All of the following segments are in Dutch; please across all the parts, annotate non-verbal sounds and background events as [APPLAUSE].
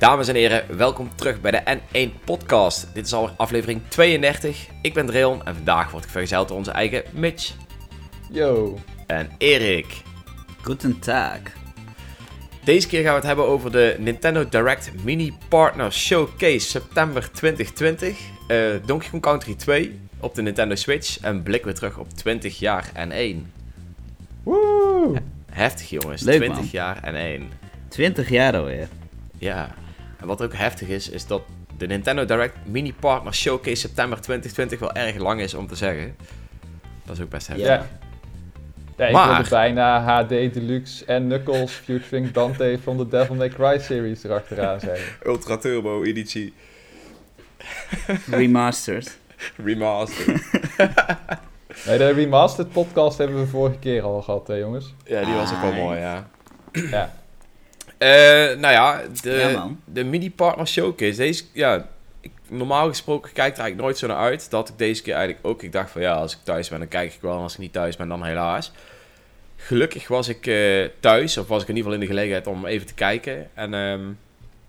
Dames en heren, welkom terug bij de N1 Podcast. Dit is alweer aflevering 32. Ik ben Dreon en vandaag word ik vergezeld door onze eigen Mitch Yo. en Erik. Guten Tag. Deze keer gaan we het hebben over de Nintendo Direct Mini Partner Showcase september 2020. Eh, Donkey Kong Country 2 op de Nintendo Switch en blik weer terug op 20 jaar en 1. Woe! Heftig jongens, Leuk, 20 man. jaar en 1. 20 jaar alweer. Ja, en wat ook heftig is, is dat de Nintendo Direct Mini Partner Showcase september 2020 wel erg lang is om te zeggen. Dat is ook best heftig. Ja. Ja, ik Maar- wilde bijna HD Deluxe en Knuckles featuring Dante from the Devil May Cry series erachteraan zijn. [LAUGHS] Ultra Turbo editie [LAUGHS] Remastered. remastered. [LAUGHS] Nee, de remastered podcast hebben we vorige keer al gehad, hè, jongens. ja, die was ook wel Ah, mooi, ja. Ja. [CLEARS THROAT] Eh, nou ja, de, Ja, de Mini Partner Showcase. Deze, ja, ik, normaal gesproken kijk ik er eigenlijk nooit zo naar uit. Dat ik deze keer eigenlijk ook, ik dacht van ja, als ik thuis ben dan kijk ik wel. En als ik niet thuis ben dan helaas. Gelukkig was ik eh, thuis, of was ik in ieder geval in de gelegenheid om even te kijken. En ehm,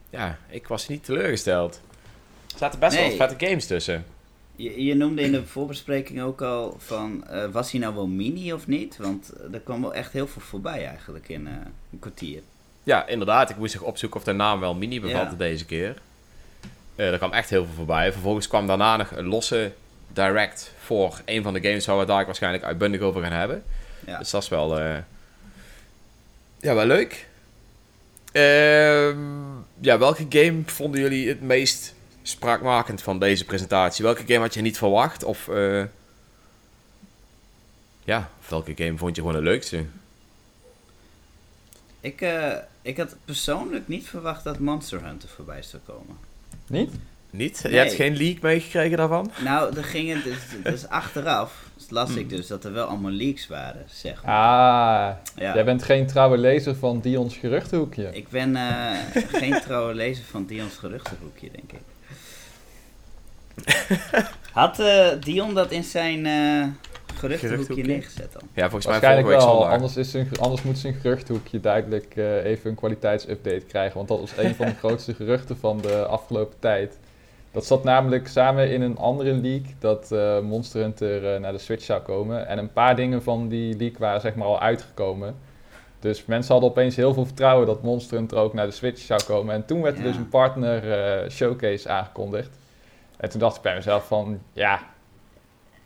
ja, ik was niet teleurgesteld. Er zaten best wel Nee. vette games tussen. Je, je noemde in de [CLEARS THROAT] voorbespreking ook al van, eh, was hij nou wel mini of niet? Want eh, er kwam wel echt heel veel voorbij eigenlijk in eh, een kwartier. Ja, inderdaad. Ik moest zich opzoeken of de naam wel mini bevatte Ja. deze keer. Eh er kwam echt heel veel voorbij. Vervolgens kwam daarna nog een losse direct voor een van de games waar we het daar waarschijnlijk uitbundig over gaan hebben. Ja. Dus dat is wel, eh, ja, wel leuk. Ehm, ja, welke game vonden jullie het meest spraakmakend van deze presentatie? Welke game had je niet verwacht? Of eh, ja, of welke game vond je gewoon de leukste? Ik, eh, ik had persoonlijk niet verwacht dat Monster Hunter voorbij zou komen. Niet? Niet? Je Nee. hebt geen leak meegekregen daarvan? Nou, er gingen dus, [LAUGHS] dus achteraf, las ik dus dat er wel allemaal leaks waren, zeg maar. Ah, Ja. jij bent geen trouwe lezer van Dion's geruchtenhoekje. Ik ben eh, geen trouwe lezer van Dion's geruchtenhoekje, denk ik. [LAUGHS] Had eh, Dion dat in zijn eh geruchtenhoekje neergezet dan? Ja, volgens mij Waarschijnlijk week wel, zondag. anders, is zijn, anders moet zijn geruchtenhoekje duidelijk eh, even een kwaliteitsupdate krijgen. Want dat was een van de [LAUGHS] grootste geruchten van de afgelopen tijd. Dat zat namelijk samen in een andere leak dat eh, Monster Hunter eh, naar de Switch zou komen. En een paar dingen van die leak waren zeg maar al uitgekomen. Dus mensen hadden opeens heel veel vertrouwen dat Monster Hunter ook naar de Switch zou komen. En toen werd er Ja. dus een partner eh, showcase aangekondigd. En toen dacht ik bij mezelf van, ja,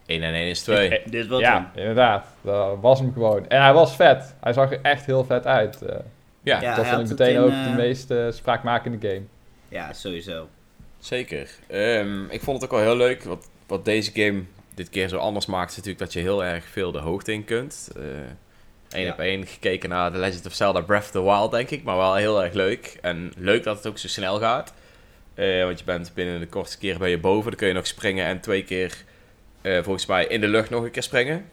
1 en 1 is 2. Eh, Dit was ja, inderdaad. Dat was hem gewoon. En hij was vet. Hij zag er echt heel vet uit. eh. Ja, Ja. dat vond ik meteen ook in, de eh, meest eh, spraakmakende game. Ja, sowieso. zeker. Ehm, ik vond het ook wel heel leuk. Wat, wat deze game dit keer zo anders maakt, is natuurlijk dat je heel erg veel de hoogte in kunt. Eén Ja. op één gekeken naar The Legend of Zelda Breath of the Wild, denk ik. Maar wel heel erg leuk. En leuk dat het ook zo snel gaat. Eh, want je bent binnen de kortste keer ben je boven. Dan kun je nog springen en twee keer eh, volgens mij in de lucht nog een keer springen.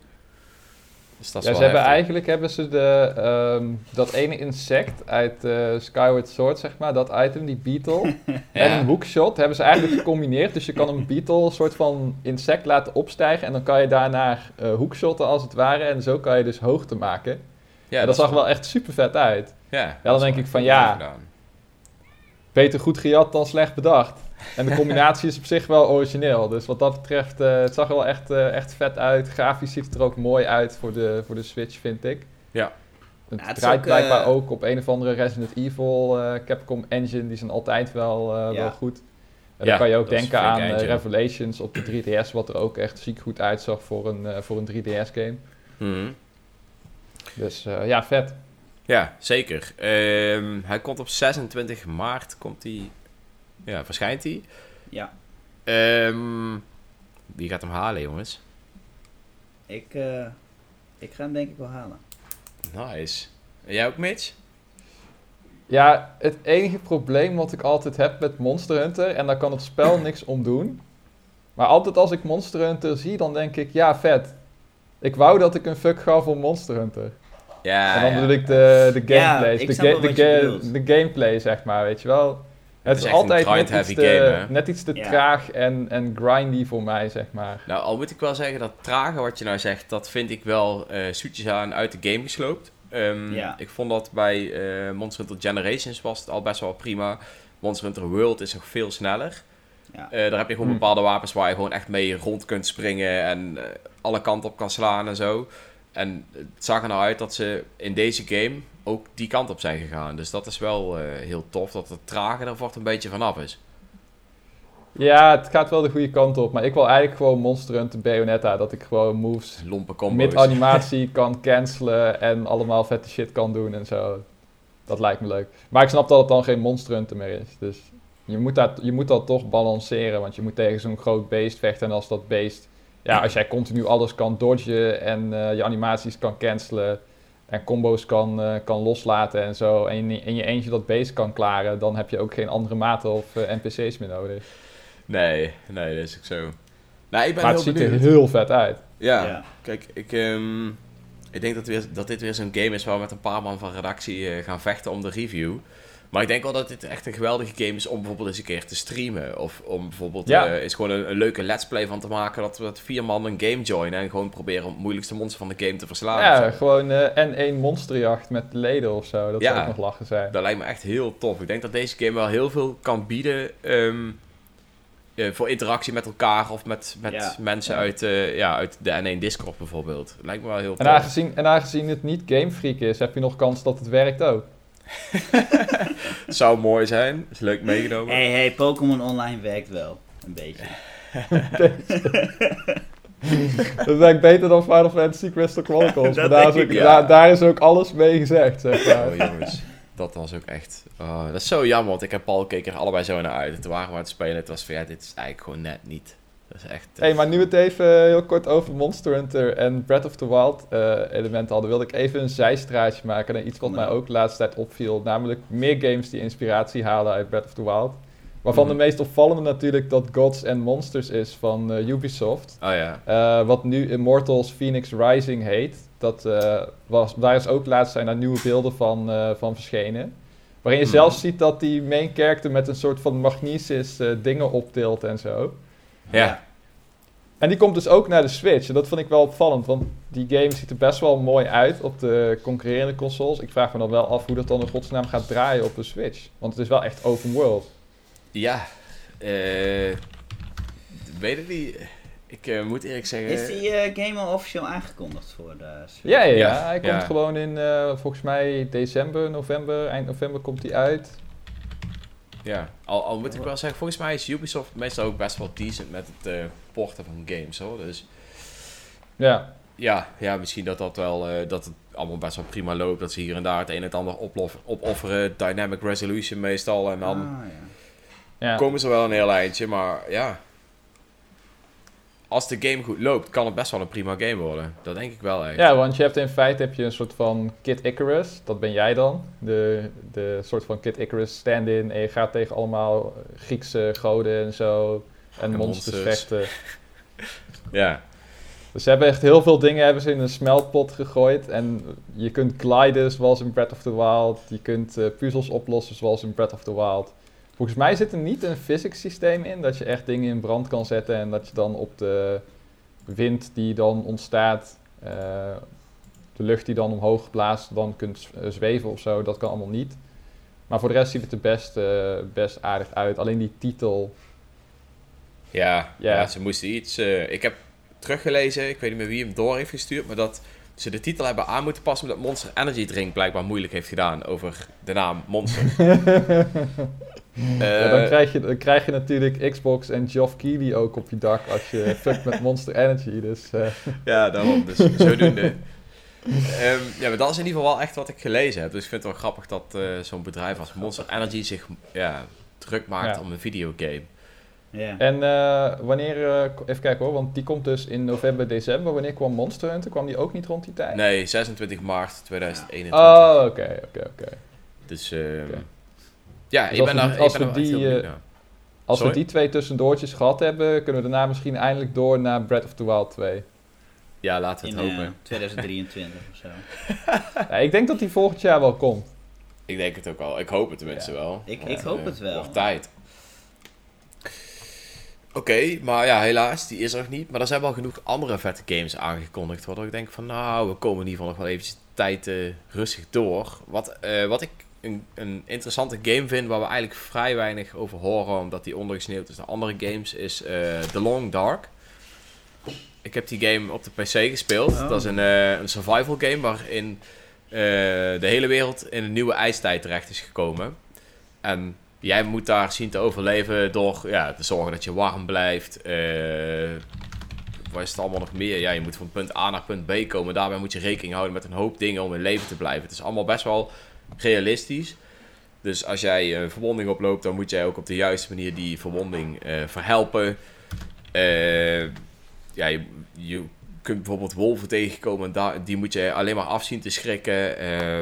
Dus dat is Ja, ze wel hebben heftig. eigenlijk hebben ze de, ehm, dat ene insect uit eh, Skyward Sword, zeg maar, dat item, die beetle, [LAUGHS] en Ja. een hookshot, hebben ze eigenlijk gecombineerd. Dus je kan een beetle, een soort van insect laten opstijgen en dan kan je daarna eh hoekshotten als het ware. En zo kan je dus hoogte maken. Ja, Ja, dat zag wel echt super vet uit. Ja, dan dat is denk ik van, ja. gedaan. Beter goed gejat dan slecht bedacht. En de combinatie is op zich wel origineel. Dus wat dat betreft, eh, het zag er wel echt, eh, echt vet uit. Grafisch ziet het er ook mooi uit voor de, voor de Switch, vind ik. Ja. Het, Ja, het is draait ook, blijkbaar eh, ook op een of andere Resident Evil eh, Capcom engine. Die zijn altijd wel, eh, Ja. wel goed. En Ja, dan kan je ook denken aan engine. Revelations op de 3DS, wat er ook echt ziek goed uitzag voor een, eh, voor een 3DS-game. Mhm. Dus eh, ja, vet. Ja, zeker. Ehm, hij komt op 26 maart, komt hij, ja, verschijnt hij. Ja, Ehm, wie gaat hem halen, jongens? ik, eh, ik ga hem denk ik wel halen. Nice. En jij ook, Mitch? Ja, het enige probleem wat ik altijd heb met Monster Hunter, en daar kan het spel [LAUGHS] niks om doen. Maar altijd als ik Monster Hunter zie, dan denk ik, ja, vet. Ik wou dat ik een fuck gaf voor Monster Hunter. Ja, en dan ja. bedoel ik de, de Ja, gameplay. ik de, de, ga- de gameplay, zeg maar, weet je wel. Het, is altijd net iets, grind-heavy te, game, net iets te Ja. traag en, en grindy voor mij, zeg maar. Nou, al moet ik wel zeggen dat trage wat je nou zegt, dat vind ik wel eh zoetjes aan uit de game gesloopt. Ehm, Ja. Ik vond dat bij eh, Monster Hunter Generations was het al best wel prima. Monster Hunter World is nog veel sneller. Ja. Eh, daar heb je gewoon Hmm. bepaalde wapens waar je gewoon echt mee rond kunt springen en eh, alle kanten op kan slaan en zo. En het zag er nou uit dat ze in deze game ook die kant op zijn gegaan. Dus dat is wel eh, heel tof, dat het trage er wordt een beetje vanaf is. Ja, het gaat wel de goede kant op, maar ik wil eigenlijk gewoon Monster Hunter Bayonetta. Dat ik gewoon moves met animatie [LAUGHS] kan cancelen en allemaal vette shit kan doen en zo. Dat lijkt me leuk. Maar ik snap dat het dan geen Monster Hunter meer is. Dus je moet dat, je moet dat toch balanceren, want je moet tegen zo'n groot beest vechten. En als dat beest, ja, als jij continu alles kan dodgen en eh, je animaties kan cancelen en combo's kan, eh, kan loslaten en zo, en je in je eentje dat beest kan klaren, dan heb je ook geen andere maten of eh, NPC's meer nodig. Nee, nee, dat is ook zo. Nou, ik ben Maar heel het ziet er heel vet uit. Ja, Ja. kijk, ik, ehm, ik denk dat, weer, dat dit weer zo'n game is waar we met een paar man van redactie eh, gaan vechten om de review. Maar ik denk wel dat dit echt een geweldige game is om bijvoorbeeld eens een keer te streamen. Of om bijvoorbeeld Ja. eh, eens gewoon een, een leuke let's play van te maken. Dat we met vier man een game joinen en gewoon proberen om het moeilijkste monster van de game te verslaan. Ja, gewoon eh, en één monsterjacht met leden of zo. Dat Ja. zou ook nog lachen zijn. Dat lijkt me echt heel tof. Ik denk dat deze game wel heel veel kan bieden ehm, eh, voor interactie met elkaar of met, met Ja. mensen Ja. Uit, eh, ja, uit de N1 Discord bijvoorbeeld. Lijkt me wel heel En tof. aangezien, en aangezien het niet Game Freak is, heb je nog kans dat het werkt ook. [LAUGHS] Zou mooi zijn. Is leuk meegenomen. Hey, hey, Pokémon Online werkt wel. Een beetje. [LAUGHS] Dat werkt beter dan Final Fantasy Crystal Chronicles. Dat maar daar is, ook, ik, ja. daar, daar is ook alles mee gezegd, zeg maar. Oh jongens, dat was ook echt... oh, dat is zo jammer, want ik heb Paul keken er allebei zo naar uit. En toen waren we aan het spelen. Het was van, ja, dit is eigenlijk gewoon net niet. Dat is echt... eh, hey, maar nu we het even heel kort over Monster Hunter en Breath of the Wild eh, elementen hadden, wilde ik even een zijstraatje maken naar iets wat mij ook de laatste tijd opviel. Namelijk meer games die inspiratie halen uit Breath of the Wild. Waarvan Mhm. de meest opvallende natuurlijk dat Gods and Monsters is van eh, Ubisoft. Oh ja. Eh, wat nu Immortals Phoenix Rising heet. Dat, eh, was, daar is ook laatst zijn daar nieuwe beelden van, eh, van verschenen. Waarin je Hmm. zelfs ziet dat die main character met een soort van magnesis eh, dingen optilt en zo. Ja. En die komt dus ook naar de Switch. En dat vond ik wel opvallend, want die game ziet er best wel mooi uit op de concurrerende consoles. Ik vraag me dan wel af hoe dat dan in godsnaam gaat draaien op de Switch. Want het is wel echt open world. Ja. eh weet ik niet. Ik eh, moet eerlijk zeggen... Is die eh, game al officieel aangekondigd voor de Switch? Ja, ja, ja. Hij komt ja. gewoon in, eh, volgens mij, december, november, eind november komt hij uit. Ja, al, al moet ik wel zeggen, volgens mij is Ubisoft meestal ook best wel decent met het eh, porten van games hoor. Dus Ja, ja, ja misschien dat dat wel, eh, dat het allemaal best wel prima loopt. Dat ze hier en daar het een en het ander oplof- opofferen. Dynamic resolution meestal. En dan Ah, ja. ja. komen ze wel een heel eindje. Maar ja, als de game goed loopt, kan het best wel een prima game worden. Dat denk ik wel echt. Ja, want je hebt in feite heb je een soort van Kid Icarus, dat ben jij dan. De, de soort van Kid Icarus stand-in en je gaat tegen allemaal Griekse goden en zo. En, En monsters, monsters. vechten. [LAUGHS] Ja, Dus ze hebben echt heel veel dingen hebben ze in een smeltpot gegooid. En je kunt gliden zoals in Breath of the Wild. Je kunt eh, puzzels oplossen zoals in Breath of the Wild. Volgens mij zit er niet een physics systeem in. Dat je echt dingen in brand kan zetten. En dat je dan op de wind die dan ontstaat. eh, de lucht die dan omhoog blaast. Dan kunt eh, zweven of zo. Dat kan allemaal niet. Maar voor de rest ziet het er best, eh, best aardig uit. Alleen die titel. ja, Ja. ja. ze moesten iets... ik heb teruggelezen, ik weet niet meer wie hem door heeft gestuurd, maar dat ze de titel hebben aan moeten passen omdat Monster Energy Drink blijkbaar moeilijk heeft gedaan over de naam Monster. [LAUGHS] Ja, dan, Eh, krijg je, dan krijg je natuurlijk Xbox en Geoff Keighley ook op je dak als je [LAUGHS] fuckt met Monster Energy. Dus eh, Ja, daarom. Dus zodoende. Ehm ja, maar dat is in ieder geval wel echt wat ik gelezen heb. Dus ik vind het wel grappig dat eh, zo'n bedrijf als Monster Energy zich ja, druk maakt Ja. om een videogame. Ja. En eh, wanneer, eh, even kijken hoor, want die komt dus in november, december. Wanneer kwam Monster Hunter? Kwam die ook niet rond die tijd? Nee, 26 maart 2021. Oh, oké, oké, oké. Dus ehm. Ja, Dus ik als ben we daar, die- als ik ben we die, heel benieuwd eh, naar. Als Sorry? we die twee tussendoortjes gehad hebben, kunnen we daarna misschien eindelijk door naar Breath of the Wild 2. Ja, laten we In het eh, hopen. 2023 of zo. [LAUGHS] Ja, ik denk dat die volgend jaar wel komt. Ik denk het ook wel. Ik hoop het tenminste Ja. wel. Ik- ik hoop het wel. Wordt tijd. Oké, maar ja, helaas, die is er nog niet. Maar er zijn wel genoeg andere vette games aangekondigd. Waardoor ik denk van, nou, we komen in ieder geval nog wel eventjes tijd eh, rustig door. Wat, eh, wat ik een, een interessante game vind, waar we eigenlijk vrij weinig over horen, omdat die ondergesneeuwd is door andere games, is eh The Long Dark. Ik heb die game op de PC gespeeld. Oh. Dat is een, eh, een survival game waarin eh, de hele wereld in een nieuwe ijstijd terecht is gekomen. En jij moet daar zien te overleven door ja, te zorgen dat je warm blijft. wat is het allemaal nog meer? Ja, je moet van punt A naar punt B komen. Daarbij moet je rekening houden met een hoop dingen om in leven te blijven. Het is allemaal best wel realistisch. Dus als jij een verwonding oploopt, dan moet jij ook op de juiste manier die verwonding eh, verhelpen. Eh, ja, je, je kunt bijvoorbeeld wolven tegenkomen en daar, die moet je alleen maar afzien te schrikken. Eh,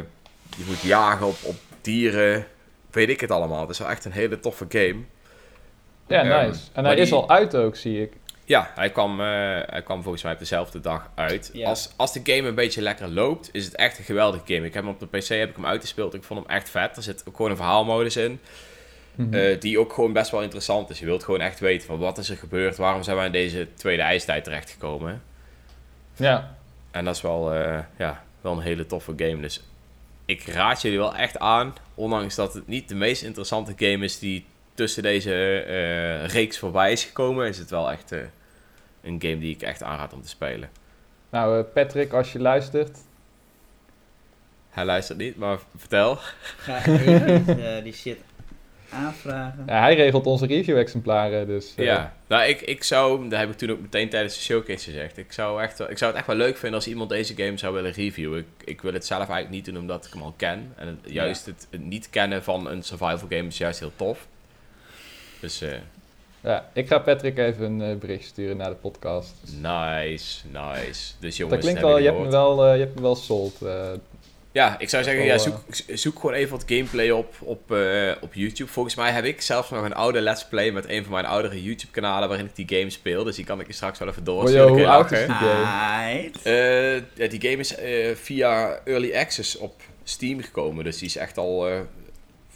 je moet jagen op, op dieren. Weet ik het allemaal. Het is wel echt een hele toffe game. Ja, Ehm, nice. En hij is al uit ook, zie ik. Ja, hij kwam, eh, hij kwam volgens mij op dezelfde dag uit. Ja. Als, als de game een beetje lekker loopt, is het echt een geweldige game. Ik heb hem op de PC heb ik hem uitgespeeld. Ik vond hem echt vet. Er zit ook gewoon een verhaalmodus in. Mhm. eh, die ook gewoon best wel interessant is. Je wilt gewoon echt weten van wat is er gebeurd. Waarom zijn wij in deze tweede ijstijd terechtgekomen. ja, En dat is wel, eh, ja, wel een hele toffe game. Dus ik raad jullie wel echt aan. Ondanks dat het niet de meest interessante game is die tussen deze reeks voorbij is gekomen. Is het wel echt een game die ik echt aanraad om te spelen. nou eh, Patrick, als je luistert. Hij luistert niet, maar vertel. Ga even [LAUGHS] eh, die shit aanvragen. Ja, hij regelt onze review-exemplaren, dus... eh, Ja, nou ik, ik zou, dat heb ik toen ook meteen tijdens de showcase gezegd. Ik zou, echt, wel- ik zou het echt wel leuk vinden als iemand deze game zou willen reviewen. Ik, ik wil het zelf eigenlijk niet doen omdat ik hem al ken. En het- juist het, het niet kennen van een survival game is juist heel tof. Dus eh, ja, ik ga Patrick even een eh, bericht sturen naar de podcast. nice, nice. Dus jongens, dat klinkt wel, je hebt me wel, eh, je hebt me wel sold. eh. Ja, ik zou zeggen, ja, zoek, zoek gewoon even wat gameplay op, op, eh, op YouTube. Volgens mij heb ik zelfs nog een oude let's play met een van mijn oudere YouTube kanalen waarin ik die game speel. Dus die kan ik je straks wel even Oh, doorsturen. je hoe oud is die game? Eh, die game is eh, via Early Access op Steam gekomen. Dus die is echt al, eh,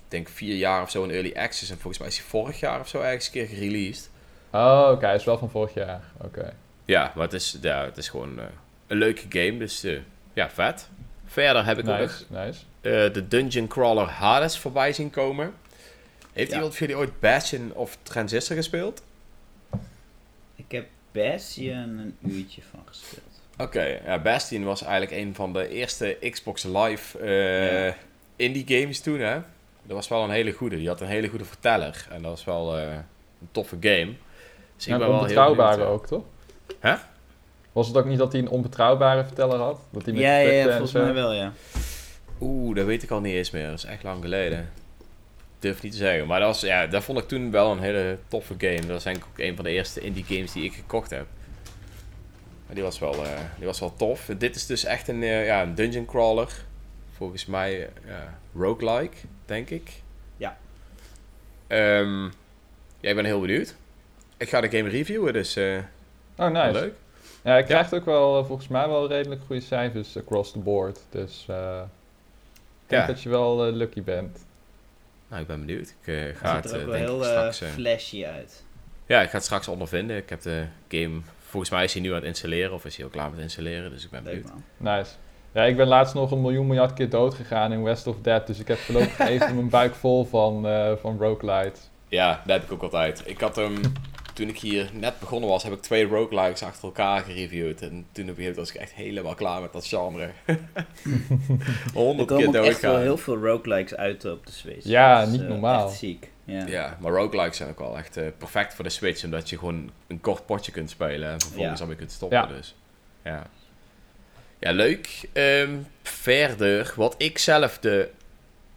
denk vier jaar of zo in Early Access. En volgens mij is die vorig jaar of zo ergens een keer gereleased. Oh, oké, hij is wel van vorig jaar. Oké. Ja, maar het is, ja, het is gewoon eh, een leuke game. Dus eh, ja, vet. Verder heb ik ook nog Nice, nice. eh, de Dungeon Crawler Hades voorbij zien komen. Heeft Ja. iemand van jullie ooit Bastion of Transistor gespeeld? Ik heb Bastion een uurtje van gespeeld. Oké, ja, Bastion was eigenlijk een van de eerste Xbox Live eh, Ja. indie games toen, hè. Dat was wel een hele goede. Die had een hele goede verteller. En dat was wel eh, een toffe game. Dus ik Ja, ben een wel heel onbetrouwbare benieuwd, ook, toch? Hè? Was het ook niet dat hij een onbetrouwbare verteller had? Dat hij met Ja, ja, ja, en volgens zo- mij wel, ja. eh. Oeh, dat weet ik al niet eens meer. Dat is echt lang geleden. Durf niet te zeggen. Maar dat, was, ja, dat vond ik toen wel een hele toffe game. Dat was denk ik ook een van de eerste indie games die ik gekocht heb. Maar die was wel, eh, die was wel tof. Dit is dus echt een, eh, ja, een dungeon crawler. Volgens mij eh, roguelike, denk ik. Ja. Ehm, ja, ik ben heel benieuwd. Ik ga de game reviewen, dus eh, Oh, nice. leuk. Ja, hij krijgt ook wel eh, volgens mij wel redelijk goede cijfers across the board. Dus eh ik denk Ja. dat je wel lucky bent. Nou, ik ben benieuwd. Ik eh, ga Het er ook wel denk ik heel straks... flashy uit. Ja, ik ga het straks ondervinden. Ik heb de game... Volgens mij is hij nu aan het installeren. Of is hij al klaar met installeren. Dus ik ben Leuk benieuwd. Nice. Ja, ik ben laatst nog een miljoen miljard keer dood gegaan in West of Dead. Dus ik heb voorlopig [LAUGHS] even mijn buik vol van, eh van roguelite. Ja, dat heb ik ook altijd. Ik had hem... Toen ik hier net begonnen was, heb ik twee roguelikes achter elkaar gereviewd. En toen op een was ik echt helemaal klaar met dat genre. [LAUGHS] Er Honderd keer komen ook echt wel doodgaan. heel veel roguelikes uit op de Switch. Ja, Dat is, niet eh, normaal. Echt ziek. Ja. Ja, maar roguelikes zijn ook wel echt eh, perfect voor de Switch. Omdat je gewoon een kort potje kunt spelen en vervolgens Ja. alweer kunt stoppen. Ja. Dus ja. Ja, leuk. Ehm, verder, wat ik zelf de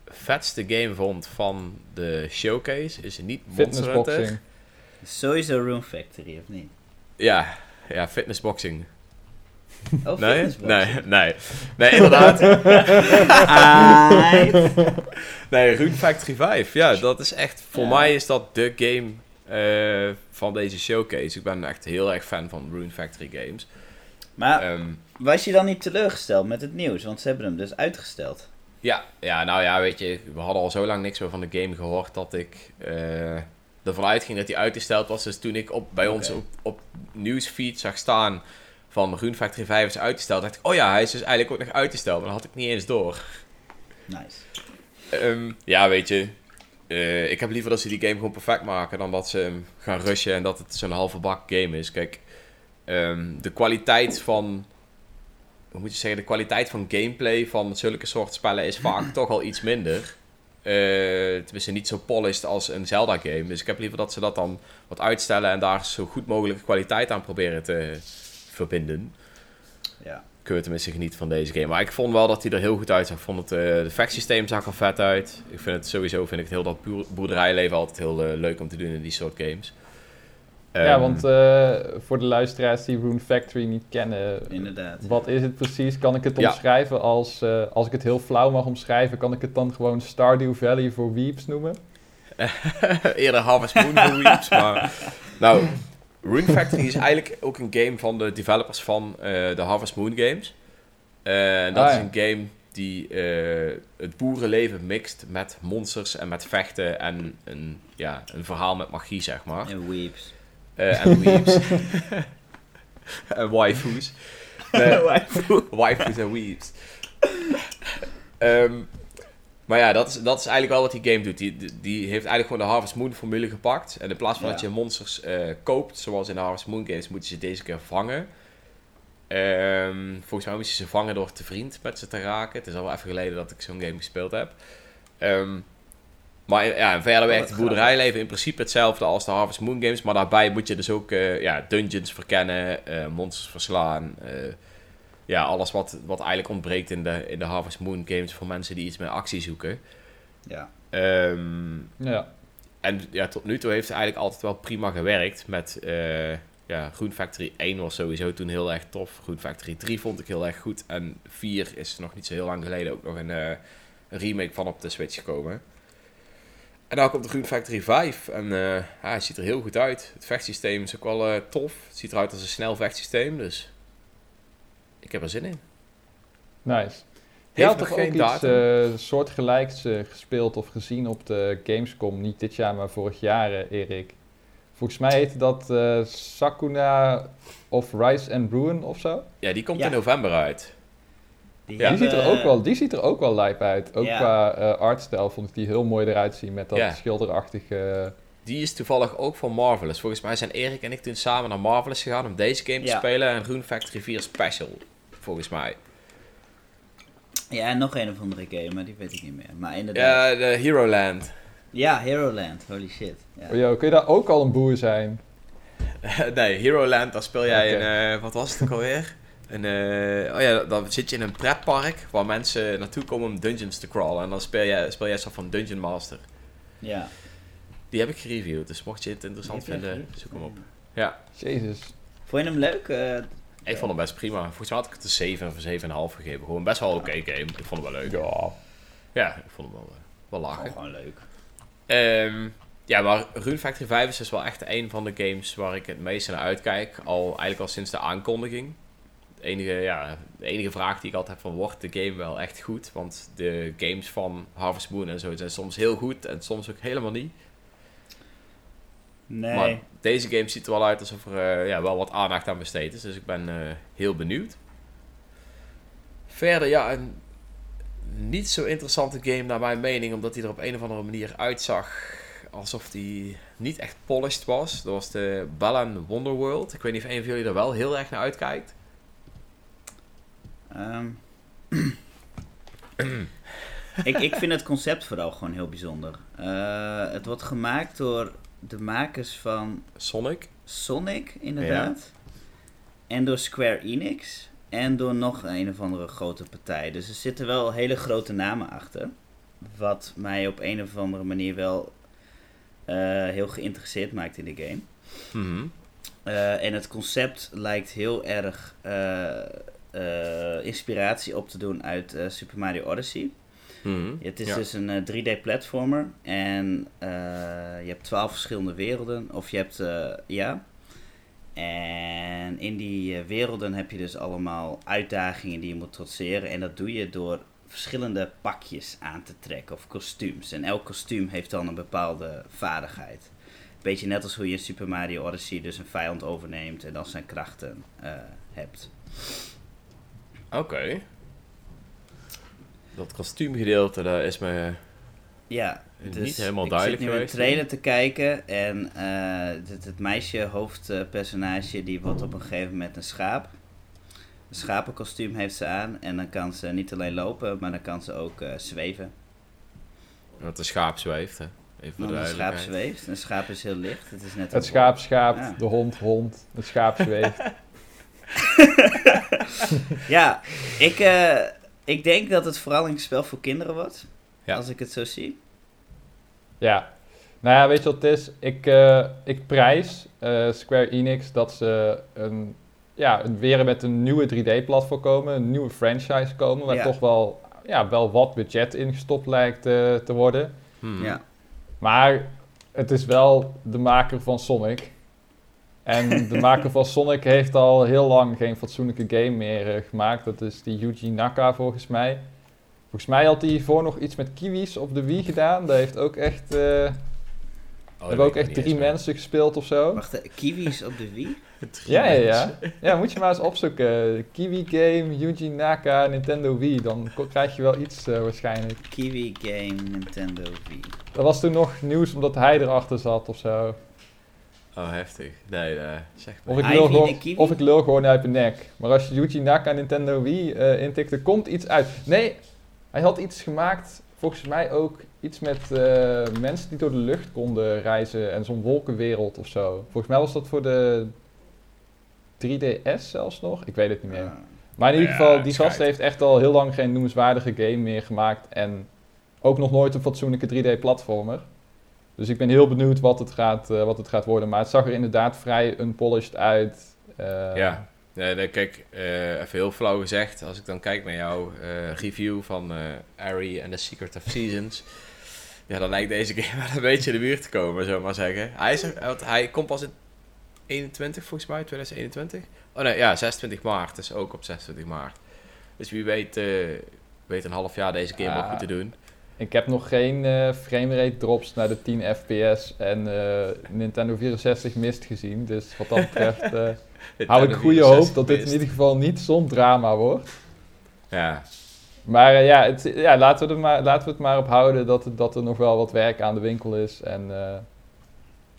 vetste game vond van de showcase is niet Monster Hunter. Fitnessboxing. Sowieso Room Factory, of niet? Ja, ja, fitnessboxing. Oh, Nee? fitnessboxing. Nee, [LAUGHS] nee. Nee, inderdaad. [LAUGHS] Nee, Rune Factory 5. Ja, dat is echt... Voor Ja. mij is dat de game eh, van deze showcase. Ik ben echt heel erg fan van Rune Factory games. Maar Ehm, was je dan niet teleurgesteld met het nieuws? Want ze hebben hem dus uitgesteld. Ja, ja, nou ja, weet je, we hadden al zo lang niks meer van de game gehoord dat ik eh, ervan uitging dat hij uitgesteld was. Dus toen ik op, bij ons op nieuwsfeed zag staan van Rune Factory 5 is uitgesteld, dacht ik, oh ja, hij is dus eigenlijk ook nog uitgesteld. Maar dat had ik niet eens door. Nice. Ehm, ja, weet je, eh, ik heb liever dat ze die game gewoon perfect maken dan dat ze hem gaan rushen en dat het zo'n halve bak game is. Kijk, ehm, de kwaliteit van, hoe moet je zeggen, de kwaliteit van gameplay van zulke soort spellen is vaak [CLEARS THROAT] toch al iets minder. Eh tenminste, niet zo polished als een Zelda-game. Dus ik heb liever dat ze dat dan wat uitstellen en daar zo goed mogelijke kwaliteit aan proberen te verbinden. Ja. Kunnen we tenminste genieten van deze game. Maar ik vond wel dat hij er heel goed uitzag. Ik vond het eh de vechtsysteem zag er vet uit. Ik vind het sowieso, vind ik het heel dat boer- boerderijleven altijd heel eh, leuk om te doen in die soort games. Ja, Ehm, want eh, voor de luisteraars die Rune Factory niet kennen, Inderdaad. wat is het precies? Kan ik het Ja. omschrijven als, eh, als ik het heel flauw mag omschrijven, kan ik het dan gewoon Stardew Valley voor Weeps noemen? [LAUGHS] Eerder Harvest Moon voor Weeps, maar... [LAUGHS] Nou, Rune Factory is eigenlijk ook een game van de developers van eh, de Harvest Moon games. Eh, en dat Ah, is een game die eh, het boerenleven mixt met monsters en met vechten en een, ja, een verhaal met magie, zeg maar. En weeps. En weeps. en waifus. [LAUGHS] Nee, waifus en weeps. Ehm, maar ja, dat is, dat is eigenlijk wel wat die game doet. Die, die- heeft eigenlijk gewoon de Harvest Moon formule gepakt. En in plaats van Ja. dat je monsters eh, koopt, zoals in de Harvest Moon games, moeten ze deze keer vangen. Ehm, volgens mij moet je ze vangen door te vriend met ze te raken. Het is al wel even geleden dat ik zo'n game gespeeld heb. Ehm, maar ja, verder werkt het boerderijleven in principe hetzelfde als de Harvest Moon games. Maar daarbij moet je dus ook eh, ja, dungeons verkennen, eh, monsters verslaan. eh, ja, alles wat, wat eigenlijk ontbreekt in de, in de Harvest Moon games voor mensen die iets meer actie zoeken. Ja. Ehm, Ja. en ja, tot nu toe heeft het eigenlijk altijd wel prima gewerkt. Met eh ja, Groen Factory 1 was sowieso toen heel erg tof. Groen Factory 3 vond ik heel erg goed. En 4 is nog niet zo heel lang geleden ook nog een, eh, een remake van op de Switch gekomen. En nou komt de Groen Factory 5. En eh, ja, het ziet er heel goed uit. Het vechtsysteem is ook wel eh, tof. Het ziet eruit als een snel vechtsysteem. Dus ik heb er zin in. Nice. Heeft Je had nog toch ook geen iets datum. eh, soortgelijks eh, gespeeld of gezien op de Gamescom? Niet dit jaar, maar vorig jaar, eh, Erik. Volgens mij heette dat eh, Sakuna of Rise and Ruin of zo. Ja, die komt Ja. in november uit. Die, Ja. Die, ziet er ook wel, die ziet er ook wel lijp uit. Ook Ja. qua eh, artstijl vond ik die heel mooi eruit zien met dat Ja. schilderachtige... Die is toevallig ook van Marvelous. Volgens mij zijn Erik en ik toen samen naar Marvelous gegaan om deze game te spelen. En Rune Factory 4 Special, volgens mij. Ja, en nog een of andere game, maar die weet ik niet meer. Maar inderdaad. Ja, de Hero Land. Ja, Hero Land. Holy shit. Ja. Oh, yo, kun je daar ook al een boer zijn? [LAUGHS] nee, Hero Land, daar speel jij een... eh, wat was het ook alweer? Een, eh, oh ja, dan zit je in een pretpark waar mensen naartoe komen om dungeons te crawlen. En dan speel jij, speel jij zo van Dungeon Master. ja. Die heb ik gereviewd, dus mocht je het interessant vinden, zoek hem op. Ja, Jezus. Vond je hem leuk? Eh, ik vond hem best prima. Volgens mij had ik het een 7 of een 7,5 gegeven. Gewoon best wel oké game. Ik vond hem wel leuk. Ja. Ja, ik vond hem wel, eh, wel lachen. gewoon leuk. Ehm, ja, maar Rune Factory 5 is dus wel echt een van de games waar ik het meeste naar uitkijk. Al, eigenlijk al sinds de aankondiging. De enige, ja, de enige vraag die ik altijd heb van, wordt de game wel echt goed? Want de games van Harvest Moon en zo zijn soms heel goed en soms ook helemaal niet. Nee. Maar deze game ziet er wel uit alsof er eh, ja, wel wat aandacht aan besteed is. Dus ik ben eh, heel benieuwd. Verder, ja, een niet zo interessante game naar mijn mening. Omdat hij er op een of andere manier uitzag alsof hij niet echt polished was. Dat was de Balan Wonderworld. Ik weet niet of een van jullie er wel heel erg naar uitkijkt. Ehm. [CLEARS THROAT] ik, ik vind het concept vooral gewoon heel bijzonder. Eh, het wordt gemaakt door de makers van Sonic. Sonic, inderdaad. En door Square Enix. En door nog een of andere grote partij. Dus er zitten wel hele grote namen achter. Wat mij op een of andere manier wel eh, heel geïnteresseerd maakt in de game. Mhm. Eh, en het concept lijkt heel erg eh, inspiratie op te doen uit eh, Super Mario Odyssey. Mhm. Het is Ja. dus een eh, 3D-platformer en eh, je hebt 12 verschillende werelden. Of je hebt, ja. En in die werelden heb je dus allemaal uitdagingen die je moet trotseren. En dat doe je door verschillende pakjes aan te trekken of kostuums. En elk kostuum heeft dan een bepaalde vaardigheid. Beetje net als hoe je in Super Mario Odyssey dus een vijand overneemt en dan zijn krachten hebt. Oké. Dat kostuumgedeelte, daar is me Ja, niet dus helemaal ik duidelijk zit nu geweest. een trailer te kijken en eh, het, het meisje, hoofdpersonage, die wordt op een gegeven moment een schaap. Een schapenkostuum heeft ze aan en dan kan ze niet alleen lopen, maar dan kan ze ook eh, zweven. Dat de schaap zweeft, hè. Even voor Want de een schaap zweeft. Een schaap is heel licht. Het is net Het een schaap schaapt, Ja. de hond hond, het schaap zweeft. [LAUGHS] [LAUGHS] Ja, ik, eh, ik denk dat het vooral een spel voor kinderen wordt. Ja. Als ik het zo zie. Ja, nou ja, weet je wat het is? Ik, eh, ik prijs eh, Square Enix dat ze een, ja, een, weer met een nieuwe 3D-platform komen, een nieuwe franchise komen, waar Ja. toch wel, ja, wel wat budget ingestopt lijkt eh, te worden. Hmm. Ja. Maar het is wel de maker van Sonic. En de maker van Sonic heeft al heel lang geen fatsoenlijke game meer eh, gemaakt. Dat is die Yuji Naka volgens mij. Volgens mij had hij hiervoor nog iets met kiwis op de Wii gedaan. Daar heeft ook echt, eh, Oh, dat hebben ook echt drie mensen gespeeld of zo. Wacht, eh, kiwis op de Wii? [LAUGHS] Drie Ja, ja, ja. [LAUGHS] Ja, moet je maar eens opzoeken. Kiwi Game, Yuji Naka, Nintendo Wii. Dan krijg je wel iets waarschijnlijk. Kiwi Game Nintendo Wii. Dat was toen nog nieuws omdat hij erachter zat of zo. Oh, heftig. Nee, eh, zeg maar. Of ik, lul gewoon, of ik lul gewoon uit mijn nek. Maar als je Yuji Naka Nintendo Wii eh intikt, er komt iets uit. Nee, hij had iets gemaakt, volgens mij ook iets met eh, mensen die door de lucht konden reizen en zo'n wolkenwereld of zo. Volgens mij was dat voor de 3DS zelfs nog. Ik weet het niet meer. Ah. Maar in ieder Ja, geval, die schijt. gast heeft echt al heel lang geen noemenswaardige game meer gemaakt. En ook nog nooit een fatsoenlijke 3D-platformer. Dus ik ben heel benieuwd wat het, gaat, eh, wat het gaat worden. Maar het zag er inderdaad vrij unpolished uit. Eh, Ja. Nee, kijk, eh, even heel flauw gezegd. Als ik dan kijk naar jouw review van Ari and the Secret of Seasons. Ja, dan lijkt deze game [LAUGHS] wel een beetje in de buurt te komen, we maar zeggen. Hij, is er, want hij komt pas in 21 volgens mij, 2021. Oh nee, ja, 26 maart. Dus ook op 26 maart. Dus wie weet, weet een half jaar deze game Ah. ook goed te doen. Ik heb nog geen eh framerate drops naar de 10 fps en eh, Nintendo 64 mist gezien. Dus wat dat betreft eh, [LAUGHS] hou ik goede hoop dat dit in ieder geval niet zo'n drama wordt. Ja, Maar ja, het, ja laten, we er maar, laten we het maar op houden dat, dat er nog wel wat werk aan de winkel is. En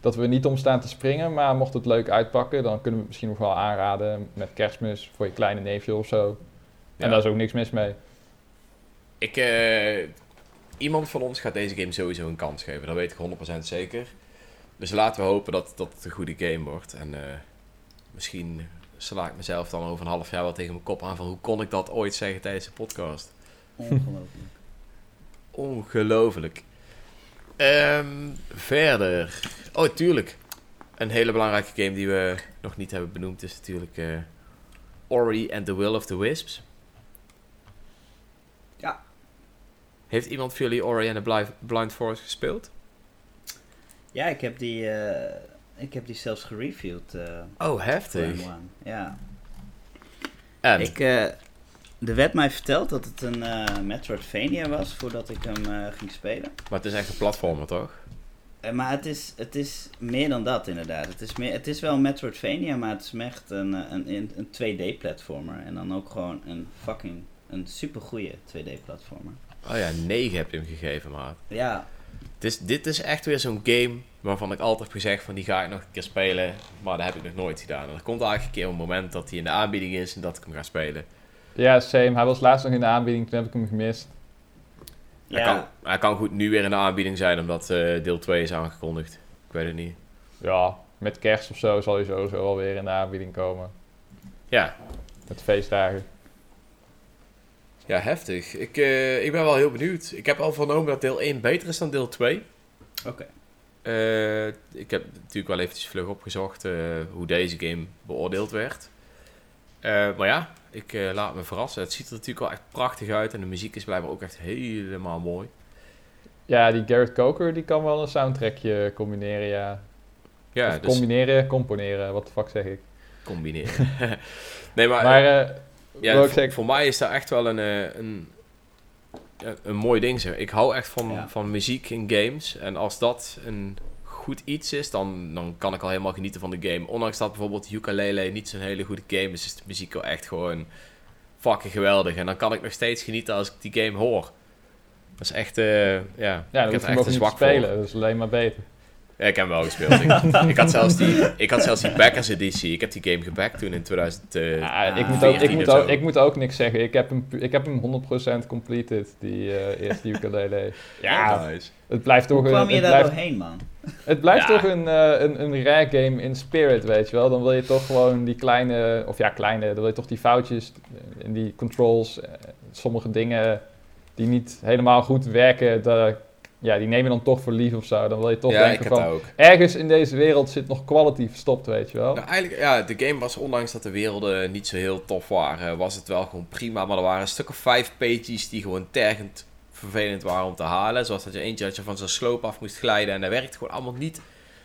dat we niet om staan te springen. Maar mocht het leuk uitpakken, dan kunnen we het misschien nog wel aanraden met kerstmis voor je kleine neefje of zo. En daar is ook niks mis mee. Ik, iemand van ons gaat deze game sowieso een kans geven. Dat weet ik 100% zeker. Dus laten we hopen dat, dat het een goede game wordt. En eh, misschien sla ik mezelf dan over een half jaar wel tegen mijn kop aan van hoe kon ik dat ooit zeggen tijdens de podcast. Ongelooflijk. Ongelooflijk. Ehm, verder. Oh, tuurlijk. Een hele belangrijke game die we nog niet hebben benoemd is natuurlijk eh, Ori and the Will of the Wisps. Ja. Heeft iemand van jullie Ori and the Blind, Forest gespeeld? Ja, ik heb die, eh, ik heb die zelfs gereviewd. eh, Oh, heftig. M1. Ja. En? Ik, eh, er werd mij verteld dat het een Metroidvania was voordat ik hem ging spelen. Maar het is echt een platformer, toch? Maar het is, het is meer dan dat inderdaad. Het is, meer, het is wel een Metroidvania, maar het is echt een, een, een, een 2D-platformer. En dan ook gewoon een fucking, een supergoeie 2D-platformer. Oh ja, 9 heb je hem gegeven, maar... Ja, Het is, dit is echt weer zo'n game waarvan ik altijd heb gezegd van die ga ik nog een keer spelen. Maar dat heb ik nog nooit gedaan. En er komt eigenlijk een keer een moment dat hij in de aanbieding is en dat ik hem ga spelen. Ja, same. Hij was laatst nog in de aanbieding, toen heb ik hem gemist. Hij, ja. kan, hij kan goed nu weer in de aanbieding zijn omdat eh, deel 2 is aangekondigd. Ik weet het niet. Ja, met kerst of zo zal hij sowieso wel weer in de aanbieding komen. Ja, Met feestdagen. Ja heftig. Ik, eh, ik ben wel heel benieuwd. Ik heb al vernomen dat deel 1 beter is dan deel 2. oké. Eh, ik heb natuurlijk wel eventjes vlug opgezocht eh, hoe deze game beoordeeld werd. Eh, maar ja, ik eh, laat me verrassen. Het ziet er natuurlijk wel echt prachtig uit en de muziek is blijkbaar ook echt helemaal mooi. Ja, die Garrett Coker die kan wel een soundtrackje combineren, ja. Ja, dus combineren, componeren, wat de fuck zeg ik. combineren. [LAUGHS] nee, maar, Maar, eh, ja, ik voor, voor mij is daar echt wel een, eh, een, een, mooi ding zeg. Ik hou echt van, Ja. van muziek in games. En als dat een goed iets is, dan, dan kan ik al helemaal genieten van de game. Ondanks dat bijvoorbeeld Ukulele niet zo'n hele goede game is, is de muziek wel echt gewoon fucking geweldig. En dan kan ik nog steeds genieten als ik die game hoor. Dat is echt, eh, ja, Ja, ik heb echt een zwak voor. spelen. Dat is alleen maar beter. Ja, ik heb hem wel gespeeld. ik, ik had zelfs die, ik had zelfs die backers editie. Ik heb die game gebackt toen in 2000. eh, Ja, ik, ah, moet ook, ik, 14 moet ook, ik moet ook niks zeggen. Ik heb hem, ik heb hem 100% completed, die eh, eerste [LAUGHS] ukulele. Ja, nice. het blijft toch Hoe een... kwam je Het daar blijft, doorheen, man? het blijft Ja. toch een, eh, een, een rare game in spirit, weet je wel. Dan wil je toch gewoon die kleine... Of ja, kleine. Dan wil je toch die foutjes in die controls. eh, sommige dingen die niet helemaal goed werken, dat, ja, die neem je dan toch voor lief of zo. Dan wil je toch ja, denken van... ook. Ergens in deze wereld zit nog quality verstopt, weet je wel. Nou, eigenlijk, ja, de game was, ondanks dat de werelden niet zo heel tof waren, was het wel gewoon prima. Maar er waren een stuk of vijf pages die gewoon tergend vervelend waren om te halen. Zoals dat je eentje dat je van zo'n sloop af moest glijden en dat werkt gewoon allemaal niet.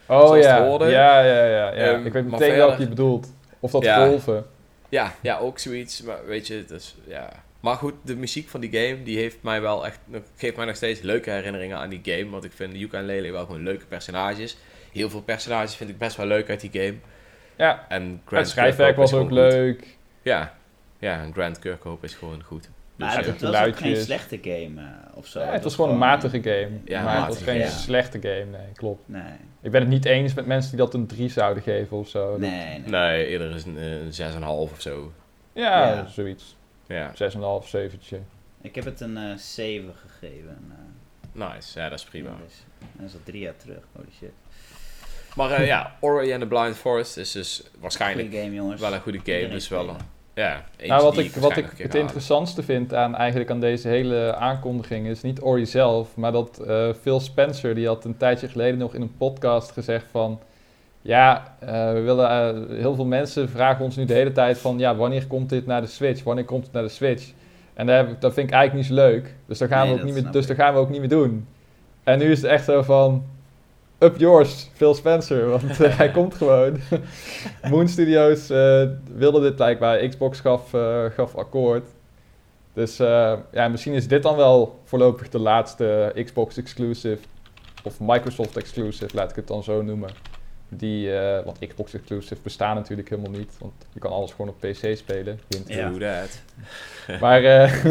Oh ja. ja, ja, ja, ja. Ehm, ik weet meteen welke je bedoelt. Of dat Ja. golven. Ja, ja, ook zoiets. Maar weet je, dus, ja. Maar goed, de muziek van die game, die heeft mij wel echt, geeft mij nog steeds leuke herinneringen aan die game. Want ik vind Yuka en Lele wel gewoon leuke personages. Heel veel personages vind ik best wel leuk uit die game. Ja, En Grant het schrijfwerk Kirkhope was ook goed. leuk. Ja, ja, en Grant Kirkhope is gewoon goed. Dus, Maar eh, het was ook geen slechte game eh, of zo. Ja, het was gewoon een matige game. Ja, maar het was geen ja. slechte game, nee, klopt. Nee, Ik ben het niet eens met mensen die dat een 3 zouden geven of zo. Nee, nee. Nee, eerder is een, eh, een 6,5 of zo. Ja, Ja. zoiets. Ja, 6,5, 7. Ik heb het een eh 7 gegeven. eh, nice. Ja, dat is prima. Dat is, dat is al drie jaar terug, holy shit. Maar eh, ja, Ori and the Blind Forest is dus waarschijnlijk Goeie game, jongens. wel een goede game. Dus wel, spelen. ja, Nou, wat ik, wat ik een het halen. interessantste vind aan, eigenlijk aan deze hele aankondiging is niet Ori zelf, maar dat eh, Phil Spencer, die had een tijdje geleden nog in een podcast gezegd van, ja, eh, we willen, eh, heel veel mensen vragen ons nu de hele tijd van, ja, wanneer komt dit naar de Switch? Wanneer komt het naar de Switch? En daar heb ik, dat vind ik eigenlijk niet zo leuk, dus daar gaan, Nee, we, ook dat niet meer, dus gaan we ook niet meer doen. En nu is het echt zo van, up yours, Phil Spencer, [LAUGHS] want eh, hij komt gewoon. [LAUGHS] Moon Studios wilde dit blijkbaar. Xbox gaf, gaf akkoord. Dus ja, misschien is dit dan wel voorlopig de laatste Xbox exclusive. Of Microsoft exclusive, laat ik het dan zo noemen. Die, eh, want Xbox exclusive bestaan natuurlijk helemaal niet. Want je kan alles gewoon op PC spelen. Ja. Doe dat. [LAUGHS] Maar, eh,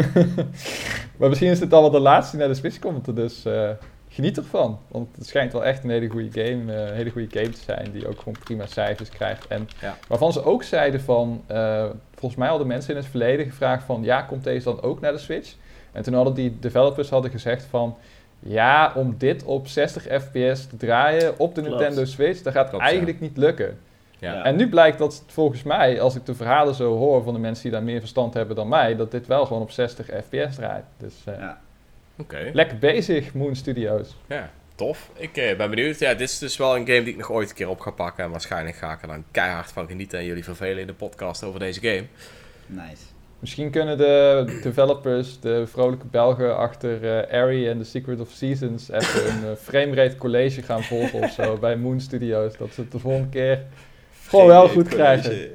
[LAUGHS] maar misschien is dit dan wel de laatste die naar de Switch komt. Dus eh, geniet ervan. Want het schijnt wel echt een hele goede game, eh, een hele goede game te zijn. Die ook gewoon prima cijfers krijgt. En Ja. waarvan ze ook zeiden van... eh, volgens mij hadden mensen in het verleden gevraagd van... Ja, komt deze dan ook naar de Switch? En toen hadden die developers hadden gezegd van... Ja, om dit op 60 fps te draaien op de Klopt. Nintendo Switch... Dat gaat Klopt, ja. eigenlijk niet lukken. Ja. En nu blijkt dat volgens mij, als ik de verhalen zo hoor van de mensen die daar meer verstand hebben dan mij, dat dit wel gewoon op 60 fps draait. Dus eh, Ja. Oké. lekker bezig, Moon Studios. Ja, tof. Ik eh, ben benieuwd. Ja, dit is dus wel een game die ik nog ooit een keer op ga pakken. En waarschijnlijk ga ik er dan keihard van genieten en jullie vervelen in de podcast over deze game. Nice. Misschien kunnen de developers, de vrolijke Belgen achter eh Airy en The Secret of Seasons, even een uh, framerate college gaan volgen of zo bij Moon Studios. Dat ze het de volgende keer gewoon wel goed krijgen. [LAUGHS]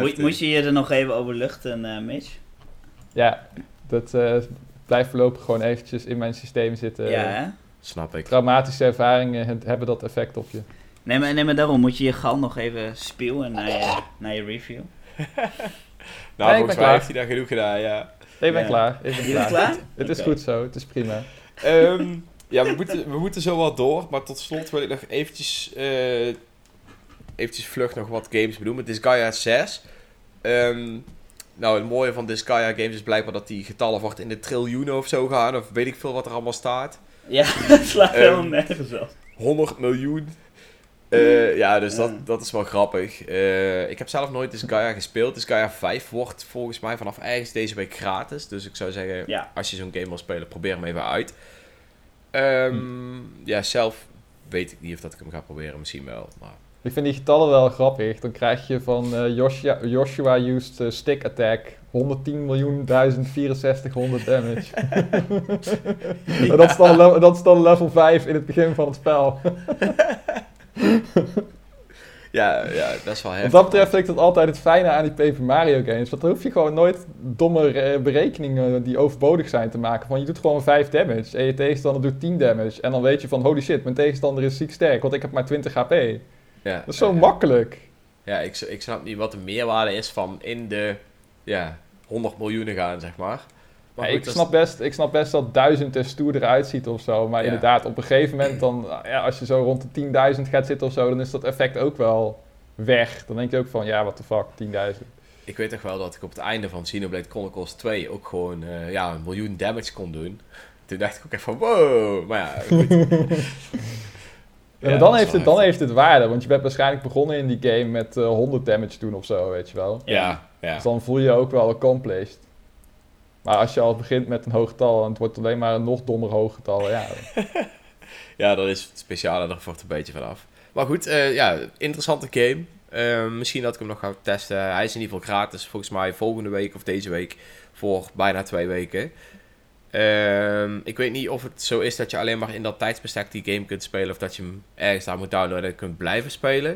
Moet, moet je je er nog even over luchten, eh Mitch? Ja, dat eh, blijft voorlopig gewoon eventjes in mijn systeem zitten. ja, hè? Snap ik. Traumatische ervaringen he- hebben dat effect op je. Nee maar, nee, maar daarom moet je je gal nog even naar je, naar je review. [LAUGHS] Nou, ben volgens mij klaar. heeft hij daar genoeg gedaan, ja. Ik ben Ja. klaar. Ik ben klaar. klaar? Het is goed zo, het is prima. Ehm, ja, we moeten, we moeten zo wat door. Maar tot slot wil ik nog eventjes, eh, eventjes vlug nog wat games benoemen. Disgaea 6. Ehm, nou, het mooie van Disgaea games is blijkbaar dat die getallen wordt in de triljoenen of zo gaan. Of weet ik veel wat er allemaal staat. Ja, [LAUGHS] dat slaat Ehm, helemaal nergens op. 100 miljoen. Eh, ja, dus. Dat, dat is wel grappig. Eh, ik heb zelf nooit Disgaea gespeeld. Disgaea 5 wordt volgens mij vanaf ergens deze week gratis. Dus ik zou zeggen, Ja. als je zo'n game wil spelen, probeer hem even uit. Ehm, Hm. Ja, zelf weet ik niet of dat ik hem ga proberen. Misschien wel. Maar... Ik vind die getallen wel grappig. Dan krijg je van eh, Joshua, Joshua used stick attack 110 miljoen 106400 damage. [LAUGHS] [LAUGHS] en dat is, dan dat is dan level 5 in het begin van het spel. [LAUGHS] Ja, ja, dat is wel Wat heftig. dat betreft vind ik dat altijd het fijne aan die Paper Mario games. Want dan hoef je gewoon nooit domme berekeningen die overbodig zijn te maken. Van je doet gewoon 5 damage en je tegenstander doet 10 damage. En dan weet je van holy shit, mijn tegenstander is ziek sterk, want ik heb maar 20 HP. Dat Ja, is zo ja, makkelijk. Ja, ik, ik snap niet wat de meerwaarde is van in de ja, 100 miljoenen gaan, zeg maar. Maar Ja, goed, ik, snap best, ik snap best dat 1000 er stoer eruit ziet of zo. Maar Ja. inderdaad, op een gegeven moment, dan, [CLEARS THROAT] ja, als je zo rond de 10.000 gaat zitten of zo, dan is dat effect ook wel weg. Dan denk je ook van, ja, what the fuck, 10.000. Ik weet toch wel dat ik op het einde van Xenoblade Chronicles 2 ook gewoon eh, ja, een miljoen damage kon doen. Toen dacht ik ook echt van wow. Maar ja, goed. [LAUGHS] [LAUGHS] Ja, Ja, maar dat dan, heeft het, dan heeft het waarde, want je bent waarschijnlijk begonnen in die game met eh 100 damage doen of zo, weet je wel. ja, ja. Dus dan voel je je ook wel accomplished. Maar als je al begint met een hoog getal en het wordt alleen maar een nog dommer hoog getal, ja. [LAUGHS] Ja, dat is het speciale, daar wordt een beetje vanaf. Maar goed, eh, ja, interessante game. Eh, misschien dat ik hem nog ga testen. Hij is in ieder geval gratis, volgens mij volgende week of deze week voor bijna twee weken. Ehm, ik weet niet of het zo is dat je alleen maar in dat tijdsbestek die game kunt spelen of dat je hem ergens daar moet downloaden en kunt blijven spelen.